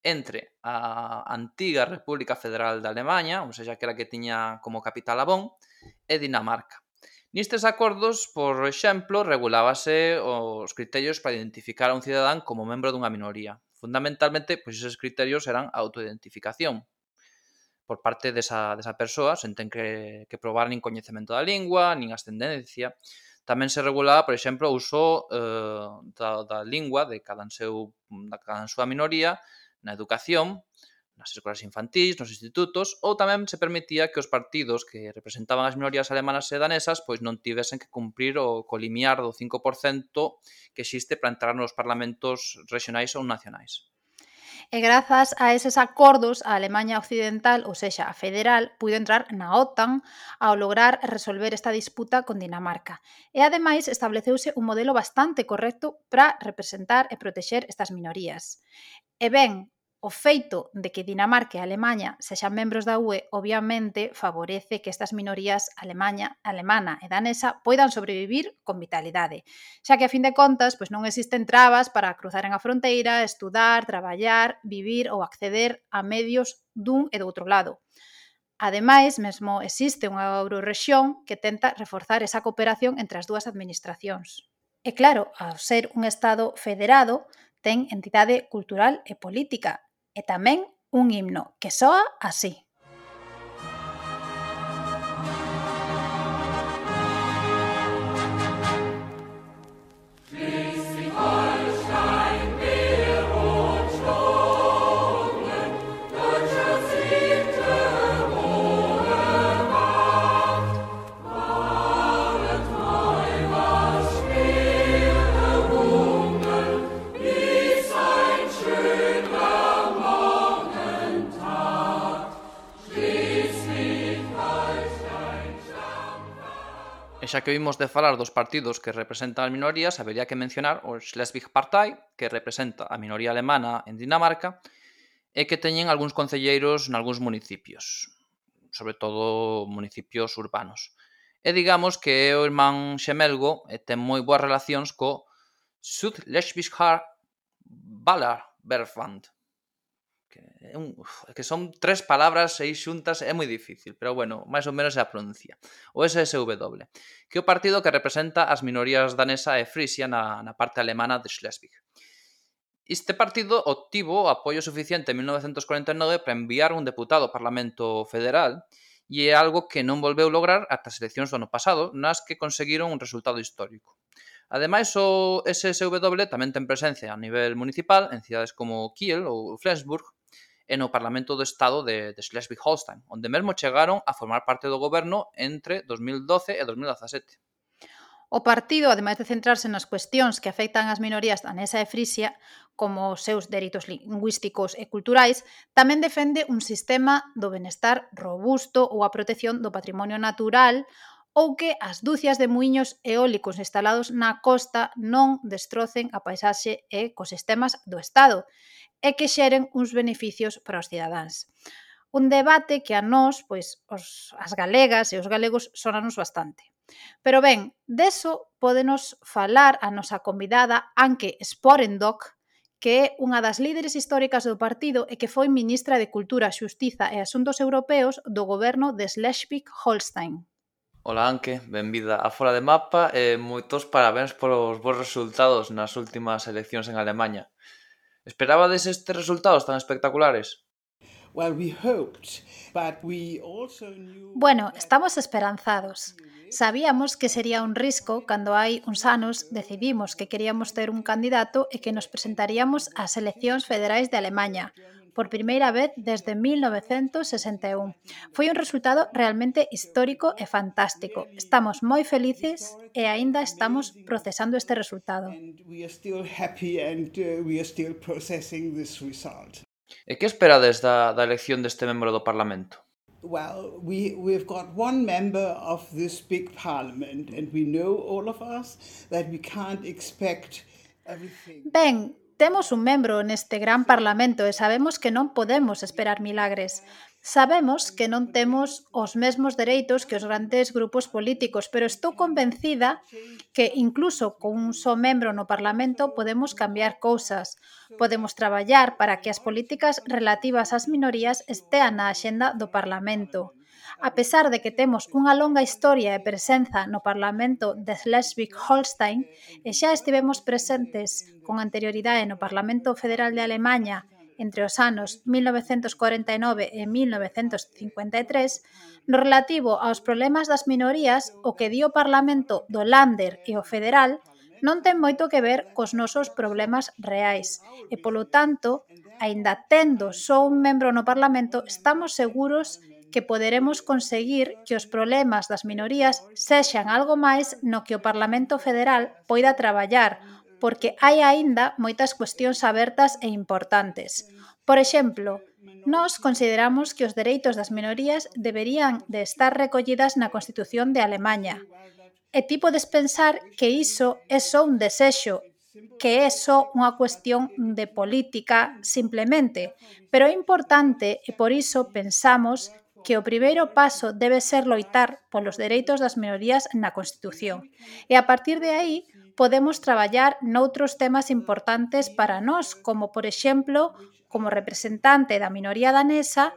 entre a antiga República Federal de Alemanha, ou seja, aquela que tiña como capital a Bonn, e Dinamarca. Nestes acordos, por exemplo, regulábase os criterios para identificar a un cidadán como membro dunha minoría. Fundamentalmente, pois eses criterios eran a autoidentificación. Por parte desa, desa persoa, sen ten que, que probar nin coñecemento da lingua, nin ascendencia. Tamén se regulaba, por exemplo, o uso eh, da, da lingua de cada, seu, da cada súa minoría na educación, nas escolas infantís, nos institutos, ou tamén se permitía que os partidos que representaban as minorías alemanas e danesas pois non tivesen que cumprir o colimiar do 5% que existe para entrar nos parlamentos regionais ou nacionais. E grazas a eses acordos, a Alemanha Occidental, ou sexa, a Federal, puido entrar na OTAN ao lograr resolver esta disputa con Dinamarca. E ademais estableceuse un modelo bastante correcto para representar e protexer estas minorías. E ben, O feito de que Dinamarca e Alemaña sexan membros da UE obviamente favorece que estas minorías alemaña, alemana e danesa poidan sobrevivir con vitalidade, xa que a fin de contas pois non existen trabas para cruzaren a fronteira, estudar, traballar, vivir ou acceder a medios dun e do outro lado. Ademais, mesmo existe unha eurorexión que tenta reforzar esa cooperación entre as dúas administracións. E claro, ao ser un Estado federado, ten entidade cultural e política, e tamén un himno que soa así. xa que vimos de falar dos partidos que representan as minorías, habería que mencionar o Schleswig Partei, que representa a minoría alemana en Dinamarca, e que teñen algúns concelleiros nalgúns municipios, sobre todo municipios urbanos. E digamos que é o irmán xemelgo e ten moi boas relacións co Südlesbiger Ballerverband, que, é un, que son tres palabras aí xuntas é moi difícil, pero bueno, máis ou menos se a pronuncia. O SSW, que é o partido que representa as minorías danesa e frisia na, na parte alemana de Schleswig. Este partido obtivo apoio suficiente en 1949 para enviar un deputado ao Parlamento Federal e é algo que non volveu lograr ata as eleccións do ano pasado, nas que conseguiron un resultado histórico. Ademais, o SSW tamén ten presencia a nivel municipal en cidades como Kiel ou Flensburg, e no Parlamento do Estado de, de Schleswig-Holstein, onde mesmo chegaron a formar parte do goberno entre 2012 e 2017. O partido, ademais de centrarse nas cuestións que afectan as minorías danesa e frisia, como os seus dereitos lingüísticos e culturais, tamén defende un sistema do benestar robusto ou a protección do patrimonio natural ou que as dúcias de muiños eólicos instalados na costa non destrocen a paisaxe e ecosistemas do Estado, e que xeren uns beneficios para os cidadáns. Un debate que a nós, pois, os, as galegas e os galegos sonanos bastante. Pero ben, deso podenos falar a nosa convidada Anke Sporendok, que é unha das líderes históricas do partido e que foi ministra de Cultura, Xustiza e Asuntos Europeos do goberno de Schleswig-Holstein. Ola Anke, benvida a Fora de Mapa e moitos parabéns polos vos resultados nas últimas eleccións en Alemanha. Esperabades estes resultados tan espectaculares? Bueno, estamos esperanzados. Sabíamos que sería un risco cando hai uns anos decidimos que queríamos ter un candidato e que nos presentaríamos ás eleccións federais de Alemanha, por primeira vez desde 1961. Foi un resultado realmente histórico e fantástico. Estamos moi felices e aínda estamos procesando este resultado. E que esperades da, da elección deste membro do Parlamento? well, we, we've got one member of this big parliament, and we know all of us that we can't expect everything. Ben, Temos un membro neste gran parlamento e sabemos que non podemos esperar milagres. Sabemos que non temos os mesmos dereitos que os grandes grupos políticos, pero estou convencida que incluso con un só membro no Parlamento podemos cambiar cousas. Podemos traballar para que as políticas relativas ás minorías estean na axenda do Parlamento. A pesar de que temos unha longa historia e presenza no Parlamento de Schleswig-Holstein e xa estivemos presentes con anterioridade no Parlamento Federal de Alemanha entre os anos 1949 e 1953 no relativo aos problemas das minorías o que dio o Parlamento do Lander e o Federal non ten moito que ver cos nosos problemas reais. E, polo tanto, aínda tendo só un membro no Parlamento, estamos seguros que poderemos conseguir que os problemas das minorías sexan algo máis no que o Parlamento Federal poida traballar, porque hai aínda moitas cuestións abertas e importantes. Por exemplo, Nós consideramos que os dereitos das minorías deberían de estar recollidas na Constitución de Alemanha. E ti podes pensar que iso é só un desexo, que é só unha cuestión de política simplemente, pero é importante e por iso pensamos que o primeiro paso debe ser loitar polos dereitos das minorías na Constitución. E a partir de aí podemos traballar noutros temas importantes para nós, como por exemplo, como representante da minoría danesa,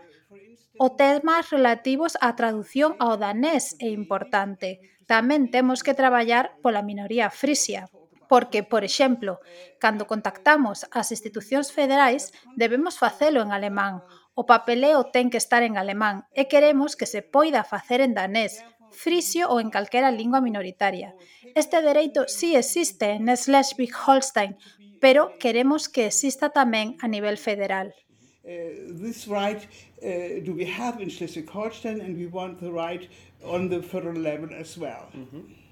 o temas relativos á traducción ao danés é importante. Tamén temos que traballar pola minoría frisia, porque, por exemplo, cando contactamos as institucións federais, debemos facelo en alemán, O papeleo ten que estar en alemán e queremos que se poida facer en danés, frisio ou en calquera lingua minoritaria. Este dereito sí existe en Schleswig-Holstein, pero queremos que exista tamén a nivel federal. Uh, this right uh, do we have in Schleswig-Holstein and we want the right on the federal level as well. Mm -hmm.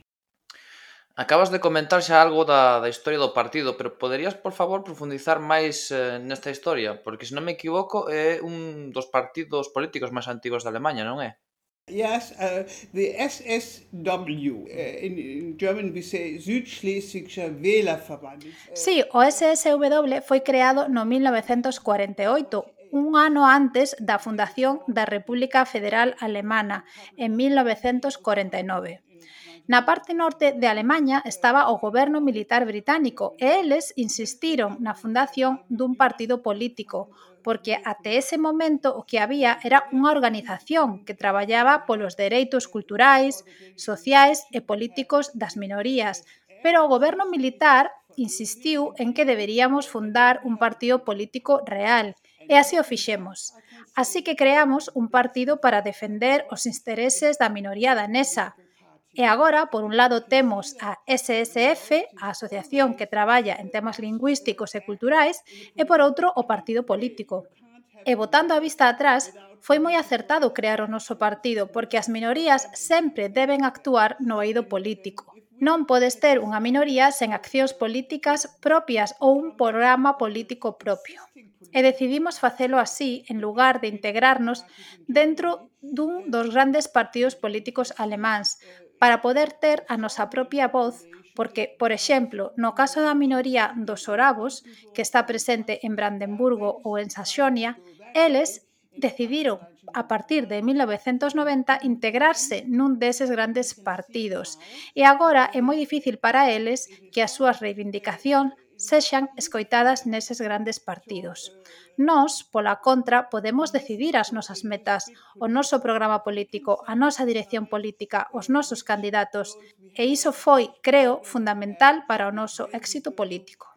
Acabas de comentar xa algo da, da historia do partido, pero poderías, por favor, profundizar máis eh, nesta historia? Porque, se non me equivoco, é un dos partidos políticos máis antigos da Alemanha, non é? Yes, uh, the SSW. Uh, eh, in, in German we say Südschlesischer Wählerverband. Uh, sí, o SSW foi creado no 1948, un ano antes da fundación da República Federal Alemana, en 1949. Na parte norte de Alemanha estaba o goberno militar británico e eles insistiron na fundación dun partido político, porque até ese momento o que había era unha organización que traballaba polos dereitos culturais, sociais e políticos das minorías, pero o goberno militar insistiu en que deberíamos fundar un partido político real, e así o fixemos. Así que creamos un partido para defender os intereses da minoría danesa, E agora, por un lado, temos a SSF, a asociación que traballa en temas lingüísticos e culturais, e por outro, o partido político. E botando a vista atrás, foi moi acertado crear o noso partido porque as minorías sempre deben actuar no eido político. Non podes ter unha minoría sen accións políticas propias ou un programa político propio. E decidimos facelo así en lugar de integrarnos dentro dun dos grandes partidos políticos alemáns, para poder ter a nosa propia voz porque, por exemplo, no caso da minoría dos orabos, que está presente en Brandenburgo ou en Saxonia, eles decidiron a partir de 1990 integrarse nun deses grandes partidos. E agora é moi difícil para eles que as súas reivindicacións sexan escoitadas neses grandes partidos. Nós, pola contra, podemos decidir as nosas metas, o noso programa político, a nosa dirección política, os nosos candidatos, e iso foi, creo, fundamental para o noso éxito político.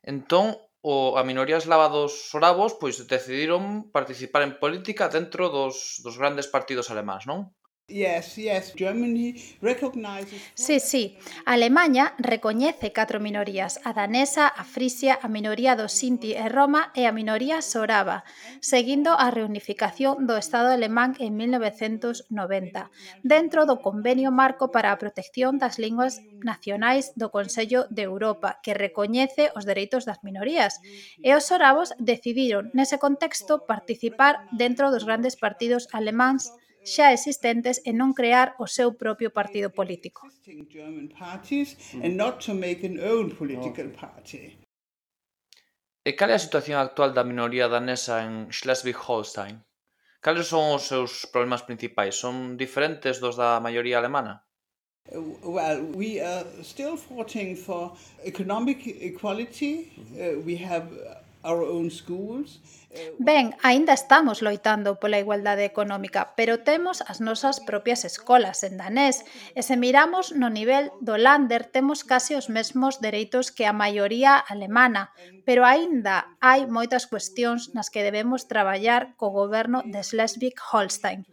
Entón, o, a minoría eslava dos Soravos pois decidiron participar en política dentro dos, dos grandes partidos alemáns, non? Yes, yes. Germany recognizes... Sí, sí. Alemanha recoñece catro minorías, a danesa, a frisia, a minoría dos Sinti e Roma e a minoría soraba, seguindo a reunificación do Estado alemán en 1990, dentro do Convenio Marco para a Protección das Linguas Nacionais do Consello de Europa, que recoñece os dereitos das minorías. E os soravos decidiron, nese contexto, participar dentro dos grandes partidos alemáns xa existentes e non crear o seu propio partido político. E cal é a situación actual da minoría danesa en Schleswig-Holstein? Cales son os seus problemas principais? Son diferentes dos da maioría alemana? Uh, well, we are still fighting for economic equality. Uh, we have Ben, aínda estamos loitando pola igualdade económica, pero temos as nosas propias escolas en danés, e se miramos no nivel do Lander temos case os mesmos dereitos que a maioría alemana, pero aínda hai moitas cuestións nas que debemos traballar co goberno de Schleswig-Holstein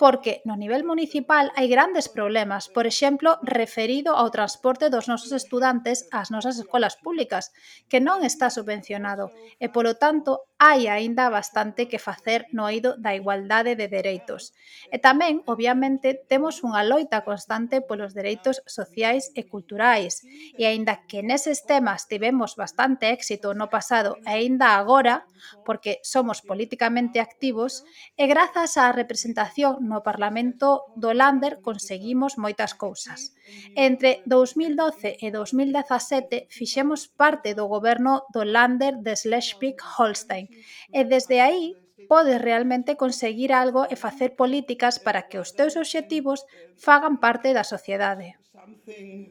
porque no nivel municipal hai grandes problemas, por exemplo, referido ao transporte dos nosos estudantes ás nosas escolas públicas, que non está subvencionado, e polo tanto hai aínda bastante que facer no eido da igualdade de dereitos. E tamén, obviamente, temos unha loita constante polos dereitos sociais e culturais, e aínda que neses temas tivemos bastante éxito no pasado e aínda agora, porque somos políticamente activos, e grazas á representación no Parlamento do Lander conseguimos moitas cousas. Entre 2012 e 2017 fixemos parte do goberno do Lander de Schleswig-Holstein, E desde aí podes realmente conseguir algo e facer políticas para que os teus obxectivos fagan parte da sociedade.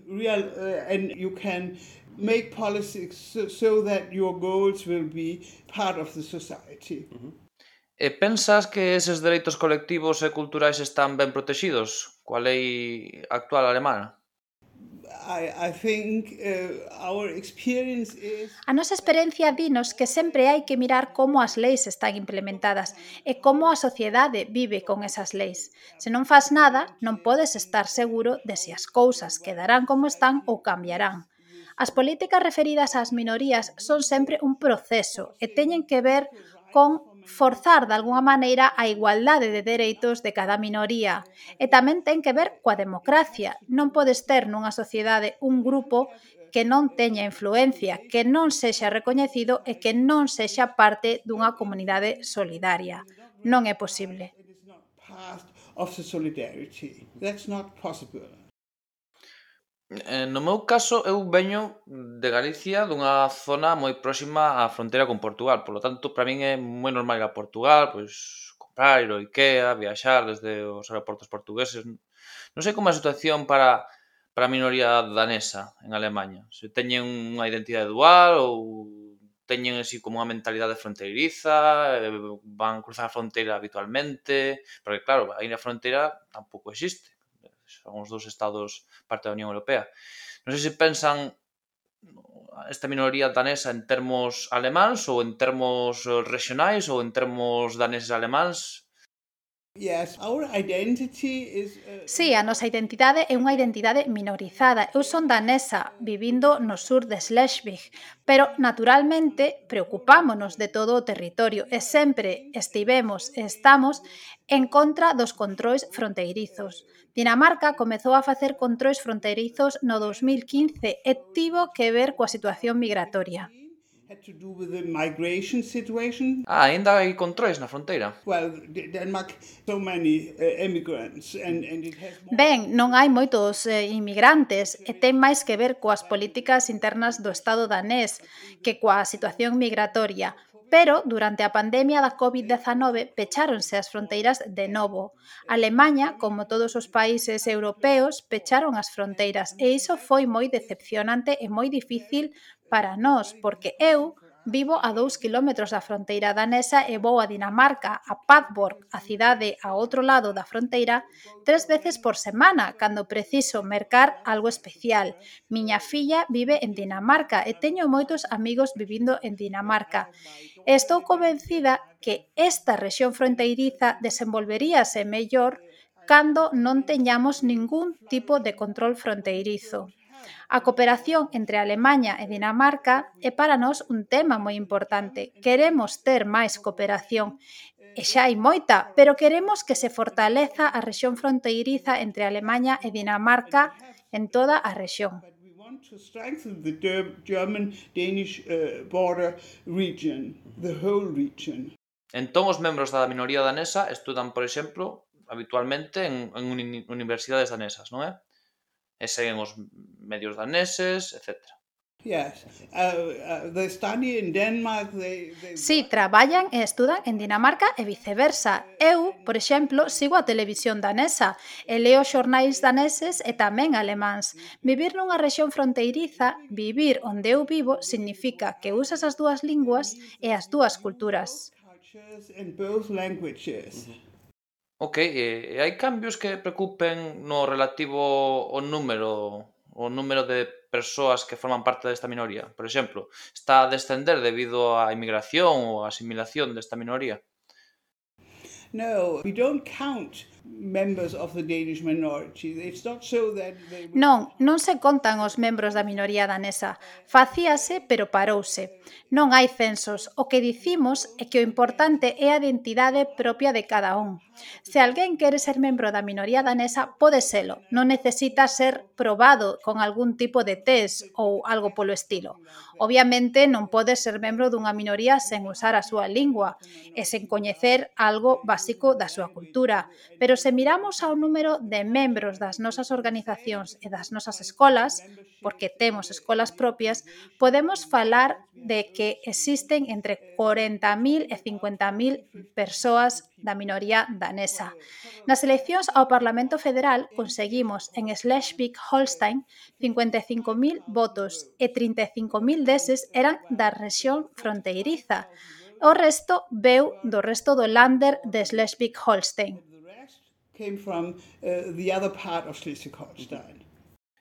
Real, uh, and you can make policies so, so that your goals will be part of the society. E pensas que eses dereitos colectivos e culturais están ben protegidos coa lei actual alemana? A nosa experiencia dinos que sempre hai que mirar como as leis están implementadas e como a sociedade vive con esas leis. Se non faz nada, non podes estar seguro de se as cousas quedarán como están ou cambiarán. As políticas referidas ás minorías son sempre un proceso e teñen que ver con forzar de algunha maneira a igualdade de dereitos de cada minoría e tamén ten que ver coa democracia. Non podes ter nunha sociedade un grupo que non teña influencia, que non sexa recoñecido e que non sexa parte dunha comunidade solidaria. Non é posible. Of the solidarity. That's not possible. Eh, no meu caso, eu veño de Galicia, dunha zona moi próxima á fronteira con Portugal, Por lo tanto, para min é moi normal ir a Portugal, pois comprar, ir ao Ikea, viaxar desde os aeroportos portugueses. Non sei como é a situación para para a minoría danesa en Alemanha. Se teñen unha identidade dual ou teñen así como unha mentalidade fronteiriza, eh, van cruzar a fronteira habitualmente, porque claro, aí na fronteira tampouco existe algúns dos estados parte da Unión Europea. Non sei se pensan esta minoría danesa en termos alemáns ou en termos regionais ou en termos daneses alemáns Sí, a nosa identidade é unha identidade minorizada. Eu son danesa, vivindo no sur de Schleswig, pero naturalmente preocupámonos de todo o territorio e sempre estivemos e estamos en contra dos controis fronteirizos. Dinamarca comezou a facer controis fronteirizos no 2015 e tivo que ver coa situación migratoria had to do with the migration situation. Ah, ainda hai controles na fronteira. Well, Denmark so many uh, immigrants and and it has more... Ben, non hai moitos eh, inmigrantes e ten máis que ver coas políticas internas do estado danés que coa situación migratoria. Pero durante a pandemia da COVID-19 pecháronse as fronteiras de novo. Alemanha, como todos os países europeos, pecharon as fronteiras e iso foi moi decepcionante e moi difícil para nós, porque eu Vivo a dous quilómetros da fronteira danesa e vou a Dinamarca, a Padborg, a cidade a outro lado da fronteira, tres veces por semana, cando preciso mercar algo especial. Miña filla vive en Dinamarca e teño moitos amigos vivindo en Dinamarca. E estou convencida que esta rexión fronteiriza desenvolveríase mellor cando non teñamos ningún tipo de control fronteirizo. A cooperación entre Alemanha e Dinamarca é para nós un tema moi importante. Queremos ter máis cooperación e xa hai moita, pero queremos que se fortaleza a rexión fronteiriza entre Alemanha e Dinamarca en toda a rexión. to strengthen the German-Danish uh, border region, the whole region. Entón, os membros da minoría danesa estudan, por exemplo, habitualmente en, en universidades danesas, non é? e seguen os medios daneses, etcétera. Yes. Uh, uh, they study in Denmark, they, they... Sí, traballan e estudan en Dinamarca e viceversa. Eu, por exemplo, sigo a televisión danesa e leo xornais daneses e tamén alemáns. Vivir nunha rexión fronteiriza, vivir onde eu vivo, significa que usas as dúas linguas e as dúas culturas. In both languages. Mm -hmm. Ok, e, e hai cambios que preocupen no relativo ao número o número de persoas que forman parte desta minoría? Por exemplo, está a descender debido á inmigración ou a asimilación desta minoría? No, we don't count Non, non se contan os membros da minoría danesa. Facíase, pero parouse. Non hai censos. O que dicimos é que o importante é a identidade propia de cada un. Se alguén quere ser membro da minoría danesa, pode selo. Non necesita ser probado con algún tipo de test ou algo polo estilo. Obviamente, non pode ser membro dunha minoría sen usar a súa lingua e sen coñecer algo básico da súa cultura, pero Se miramos ao número de membros das nosas organizacións e das nosas escolas, porque temos escolas propias, podemos falar de que existen entre 40.000 e 50.000 persoas da minoría danesa. Nas eleccións ao Parlamento Federal conseguimos en Schleswig-Holstein 55.000 votos e 35.000 deses eran da rexión fronteiriza. O resto veu do resto do lander de Schleswig-Holstein came from uh, the other part of Schleswig-Holstein. Mm-hmm.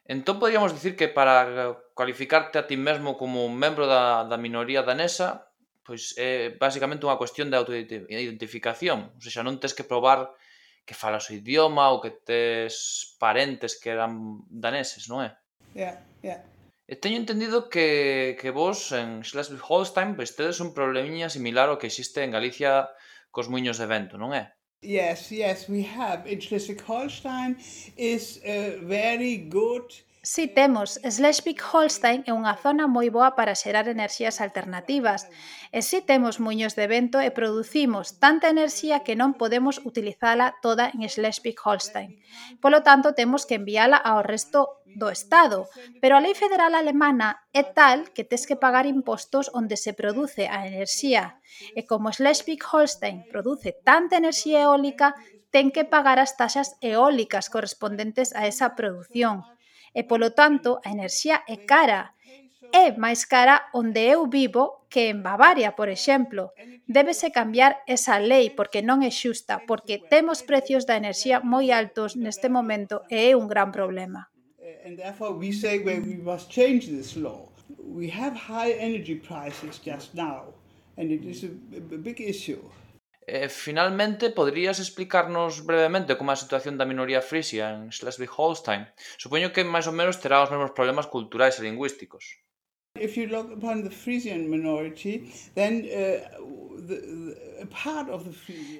Entón podríamos dicir que para eh, cualificarte a ti mesmo como un membro da, da minoría danesa, pois é basicamente unha cuestión de autoidentificación, ou seja, non tens que probar que falas o idioma ou que tes parentes que eran daneses, non é? Yeah, yeah. E teño entendido que, que vos en Schleswig-Holstein pois tedes un problemiña similar ao que existe en Galicia cos muiños de vento, non é? Yes, yes, we have. In Schleswig-Holstein is a very good. Si temos, Schleswig-Holstein é unha zona moi boa para xerar enerxías alternativas, e si temos muños de vento e producimos tanta enerxía que non podemos utilizala toda en Schleswig-Holstein. Polo tanto, temos que enviala ao resto do Estado, pero a lei federal alemana é tal que tes que pagar impostos onde se produce a enerxía, e como Schleswig-Holstein produce tanta enerxía eólica, ten que pagar as taxas eólicas correspondentes a esa produción e polo tanto a enerxía é cara. É máis cara onde eu vivo que en Bavaria, por exemplo. Débese cambiar esa lei porque non é xusta, porque temos precios da enerxía moi altos neste momento e é un gran problema. And therefore we say well, we must change this law. We have high energy prices just now and it is a, a big issue. E, finalmente, poderías explicarnos brevemente como é a situación da minoría frisia en Schleswig-Holstein? Supoño que máis ou menos terá os mesmos problemas culturais e lingüísticos. If you look upon the Frisian minority, then uh,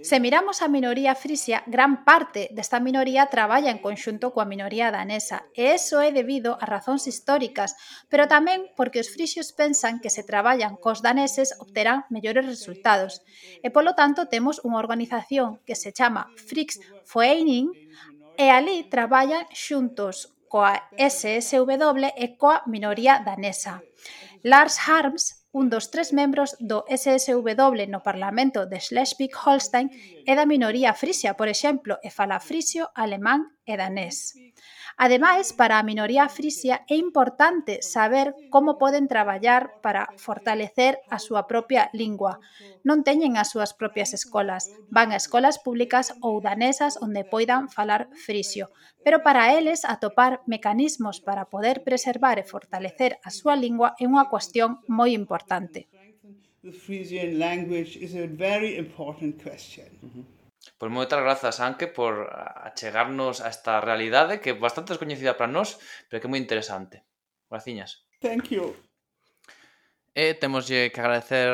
Se miramos a minoría frisia, gran parte desta minoría traballa en conxunto coa minoría danesa, e eso é debido a razóns históricas, pero tamén porque os frisios pensan que se traballan cos daneses obterán mellores resultados, e polo tanto temos unha organización que se chama Frix Foeining, e ali traballan xuntos coa SSW e coa minoría danesa. Lars Harms, un dos tres membros do SSW no Parlamento de Schleswig-Holstein é da minoría frisia, por exemplo, e fala frisio, alemán e danés. Ademais, para a minoría frisia é importante saber como poden traballar para fortalecer a súa propia lingua. Non teñen as súas propias escolas, van a escolas públicas ou danesas onde poidan falar frisio, pero para eles atopar mecanismos para poder preservar e fortalecer a súa lingua é unha cuestión moi importante. The Frisian language is a very important question. Mm -hmm. Pois moitas grazas, Anke, por achegarnos a esta realidade que é bastante descoñecida para nós, pero que é moi interesante. Graciñas. Thank you. E temoslle que agradecer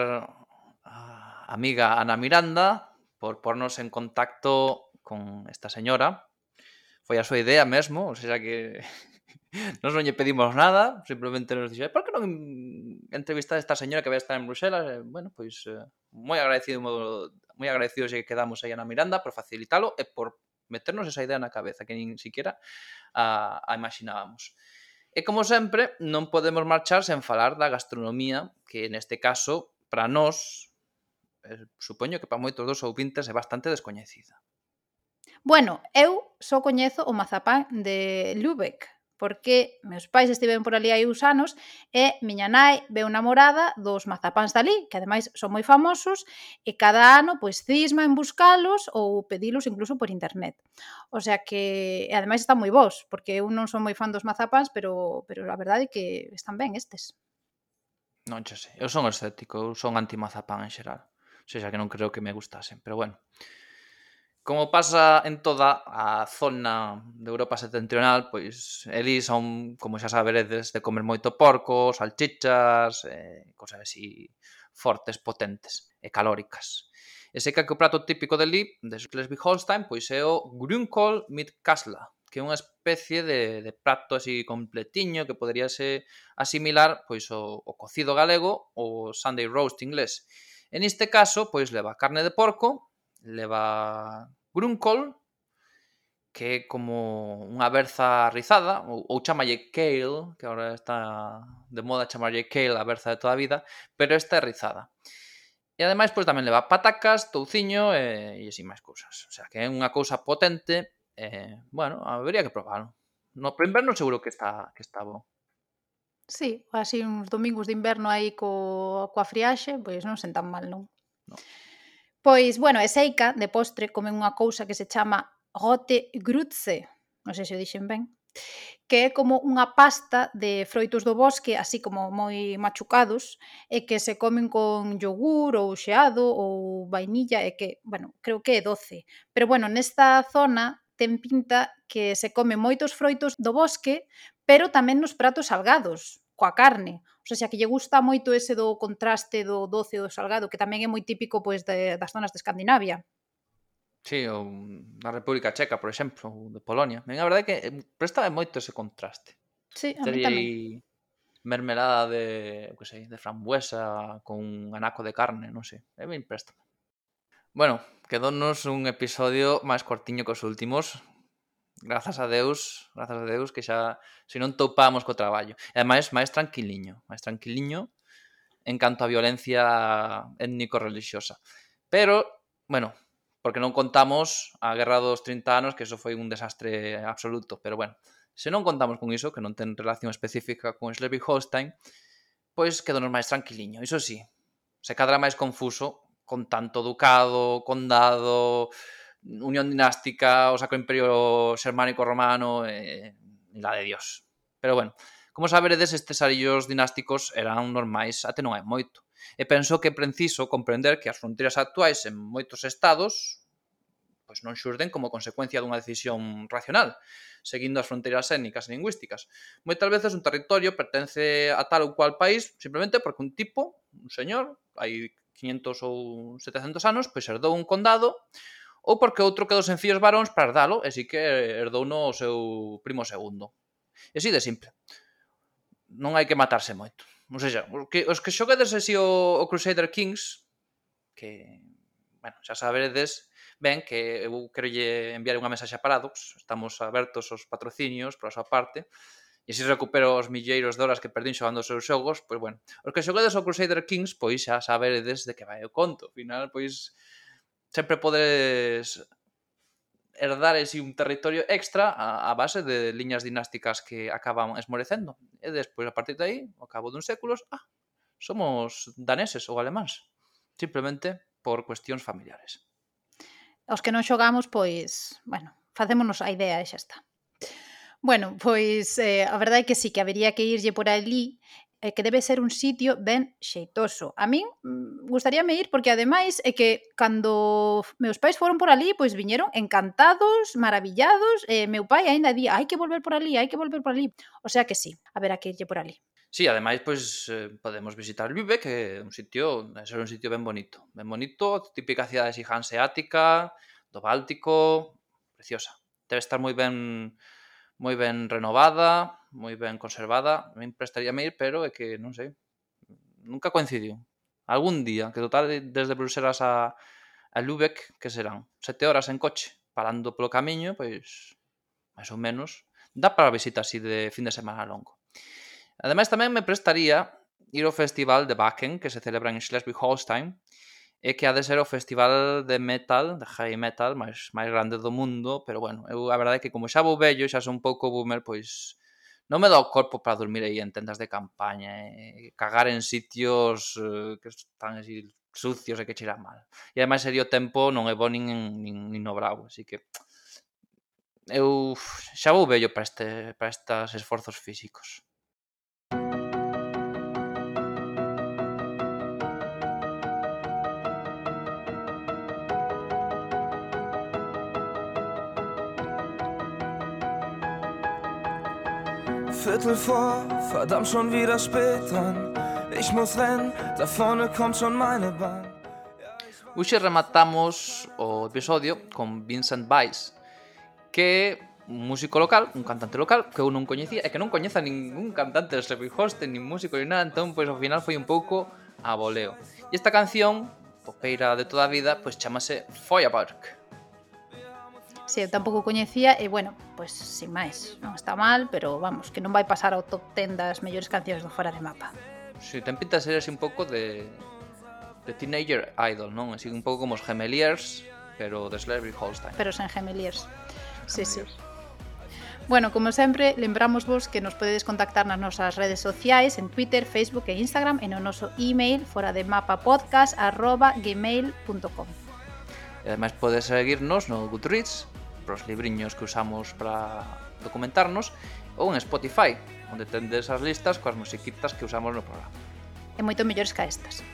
a amiga Ana Miranda por pornos en contacto con esta señora. Foi a súa idea mesmo, ou seja que nos non lle pedimos nada, simplemente nos dixo, eh, por que non entrevistar a esta señora que vai estar en Bruxelas? E, bueno, pois, eh, moi agradecido moi agradecidos de que quedamos aí a Ana Miranda por facilitalo e por meternos esa idea na cabeza que nin siquiera a, a imaginábamos. E como sempre, non podemos marchar sen falar da gastronomía, que neste caso, para nós, eh, supoño que para moitos dos ouvintes é bastante descoñecida. Bueno, eu só coñezo o mazapán de Lübeck, porque meus pais estiven por ali hai uns anos e miña nai veu namorada dos mazapáns dali, que ademais son moi famosos, e cada ano pois cisma en buscalos ou pedilos incluso por internet. O sea que, e ademais están moi bons, porque eu non son moi fan dos mazapáns, pero, pero a verdade é que están ben estes. Non che sei, eu son escéptico, eu son anti mazapán en xeral. O sea, que non creo que me gustasen, pero bueno. Como pasa en toda a zona de Europa setentrional, pois eles son, como xa saberedes, de comer moito porco, salchichas, eh, cosas así fortes, potentes e calóricas. E sei que o prato típico de Lip, de Schleswig-Holstein, pois é o Grünkohl mit Kassler, que é unha especie de, de prato así completiño que poderíase asimilar pois o, o cocido galego ou o Sunday roast inglés. En este caso, pois leva carne de porco, leva Gruncol, que é como unha berza rizada, ou, ou chamalle kale, que agora está de moda chamarlle kale a berza de toda a vida, pero esta é rizada. E ademais, pois tamén leva patacas, touciño e, e así máis cousas. O sea, que é unha cousa potente, e, bueno, habería que probalo. No pro inverno seguro que está que está bo. Sí, así uns domingos de inverno aí co, coa friaxe, pois non sentan mal, non? Non. Pois, bueno, e seica, de postre, comen unha cousa que se chama rote grutze, non sei se o dixen ben, que é como unha pasta de froitos do bosque, así como moi machucados, e que se comen con yogur ou xeado ou vainilla, e que, bueno, creo que é doce. Pero bueno, nesta zona ten pinta que se come moitos froitos do bosque, pero tamén nos pratos salgados coa carne. O sea, que lle gusta moito ese do contraste do doce e do salgado, que tamén é moi típico pois de, das zonas de Escandinavia. Sí, ou na República Checa, por exemplo, ou de Polonia. Ben, a verdade é que eh, prestaba moito ese contraste. Sí, a mí tamén. mermelada de, que sei, de frambuesa con un anaco de carne, non sei. É ben préstamo. Bueno, quedónos un episodio máis cortiño que os últimos, grazas a Deus, grazas a Deus que xa se non topamos co traballo. E ademais máis tranquiliño, máis tranquiliño en canto a violencia étnico-relixiosa. Pero, bueno, porque non contamos a Guerra dos 30 anos, que eso foi un desastre absoluto, pero bueno, se non contamos con iso, que non ten relación específica con Schleswig-Holstein, pois quedonos máis tranquiliño. Iso sí, se cadra máis confuso con tanto ducado, condado, unión dinástica, o Sacro Imperio Xermánico Romano, eh, la de Dios. Pero bueno, como saberedes, estes arillos dinásticos eran normais até non hai moito. E penso que é preciso comprender que as fronteiras actuais en moitos estados pois non xurden como consecuencia dunha decisión racional, seguindo as fronteiras étnicas e lingüísticas. Moitas veces un territorio pertence a tal ou cual país simplemente porque un tipo, un señor, hai 500 ou 700 anos, pois herdou un condado, ou porque outro quedou sen fillos varóns para herdalo, e si que herdou no o seu primo segundo. E si de simple. Non hai que matarse moito. Non sei xa, os que, os que xoguedes así o, o Crusader Kings, que, bueno, xa saberedes, ben que eu querolle enviar unha mensaxe a Paradox, estamos abertos aos patrocinios pola súa parte, e se recupero os milleiros de horas que perdín xogando os seus xogos, pois bueno, os que xoguedes o Crusader Kings, pois xa saberedes de que vai o conto. Ao final, pois, sempre podes herdar así un territorio extra a, a base de liñas dinásticas que acaban esmorecendo. E despois, a partir de aí, ao cabo dun séculos, ah, somos daneses ou alemáns. Simplemente por cuestións familiares. Os que non xogamos, pois, bueno, facémonos a idea e xa está. Bueno, pois eh, a verdade é que sí, que habería que irlle por ali e que debe ser un sitio ben xeitoso. A min mm, gustaríame ir porque ademais é que cando meus pais foron por ali, pois viñeron encantados, maravillados, e meu pai aínda di, hai que volver por ali, hai que volver por ali. O sea que sí, a ver a que lle por ali. Sí, ademais, pois, eh, podemos visitar Lübeck, que é un sitio, é ser un sitio ben bonito. Ben bonito, típica cidade así hanseática, do Báltico, preciosa. Debe estar moi ben moi ben renovada, moi ben conservada, me prestaría ir, pero é que, non sei, nunca coincidiu. Algún día, que total desde Bruselas a, a Lübeck, que serán sete horas en coche, parando polo camiño, pois, máis ou menos, dá para visita así de fin de semana longo. Ademais, tamén me prestaría ir ao festival de Wacken, que se celebra en Schleswig-Holstein, e que ha de ser o festival de metal, de heavy metal, máis máis grande do mundo, pero bueno, eu a verdade é que como xa vou vello, xa son un pouco boomer, pois non me dá o corpo para dormir aí en tendas de campaña, eh, cagar en sitios eh, que están así sucios e que cheiran mal. E ademais sería o tempo non é bo nin, nin, nin no bravo, así que eu xa vou vello para, este, para estes esforzos físicos. Viertel vor, verdammt schon wieder spät dran. Ich muss rennen, da vorne kommt schon meine Bahn. Hoxe rematamos o episodio con Vincent Weiss, que un músico local, un cantante local que eu non coñecía e que non coñeza ningún cantante de Slippery Holstein, nin músico, ni nada, entón, pois, ao final foi un pouco a voleo. E esta canción, popeira de toda a vida, pois chamase Feuerwerk se eu tampouco coñecía e bueno, pois pues, sin máis, non está mal, pero vamos, que non vai pasar ao top 10 das mellores cancións do fora de mapa. Si, sí, ten pinta de ser así un pouco de de Teenager Idol, non? Así un pouco como os Gemeliers, pero de Celebrity Holstein. Pero sen Gemeliers. Gemeliers. Sí, sí. Bueno, como sempre, lembramos vos que nos podedes contactar nas nosas redes sociais, en Twitter, Facebook e Instagram, e no noso email fora de mapapodcast arroba gmail.com. E ademais podes seguirnos no Goodreads, pros libriños que usamos para documentarnos, ou en Spotify, onde tendes as listas coas musiquitas que usamos no programa. E moito mellores ca estas.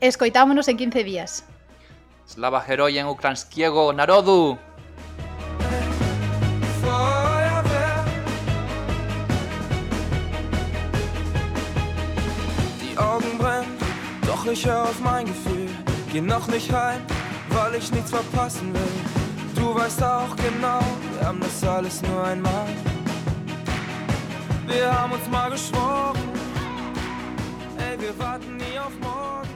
Escoitámonos en 15 días. Slava Heroyen Ukranskiego Narodu! Die Augen brennen, doch ich hör auf mein Gefühl. Geh noch nicht heim, weil ich nichts verpassen will. Du weißt auch genau, wir haben das alles nur einmal. Wir haben uns mal geschworen, ey, wir warten nie auf morgen.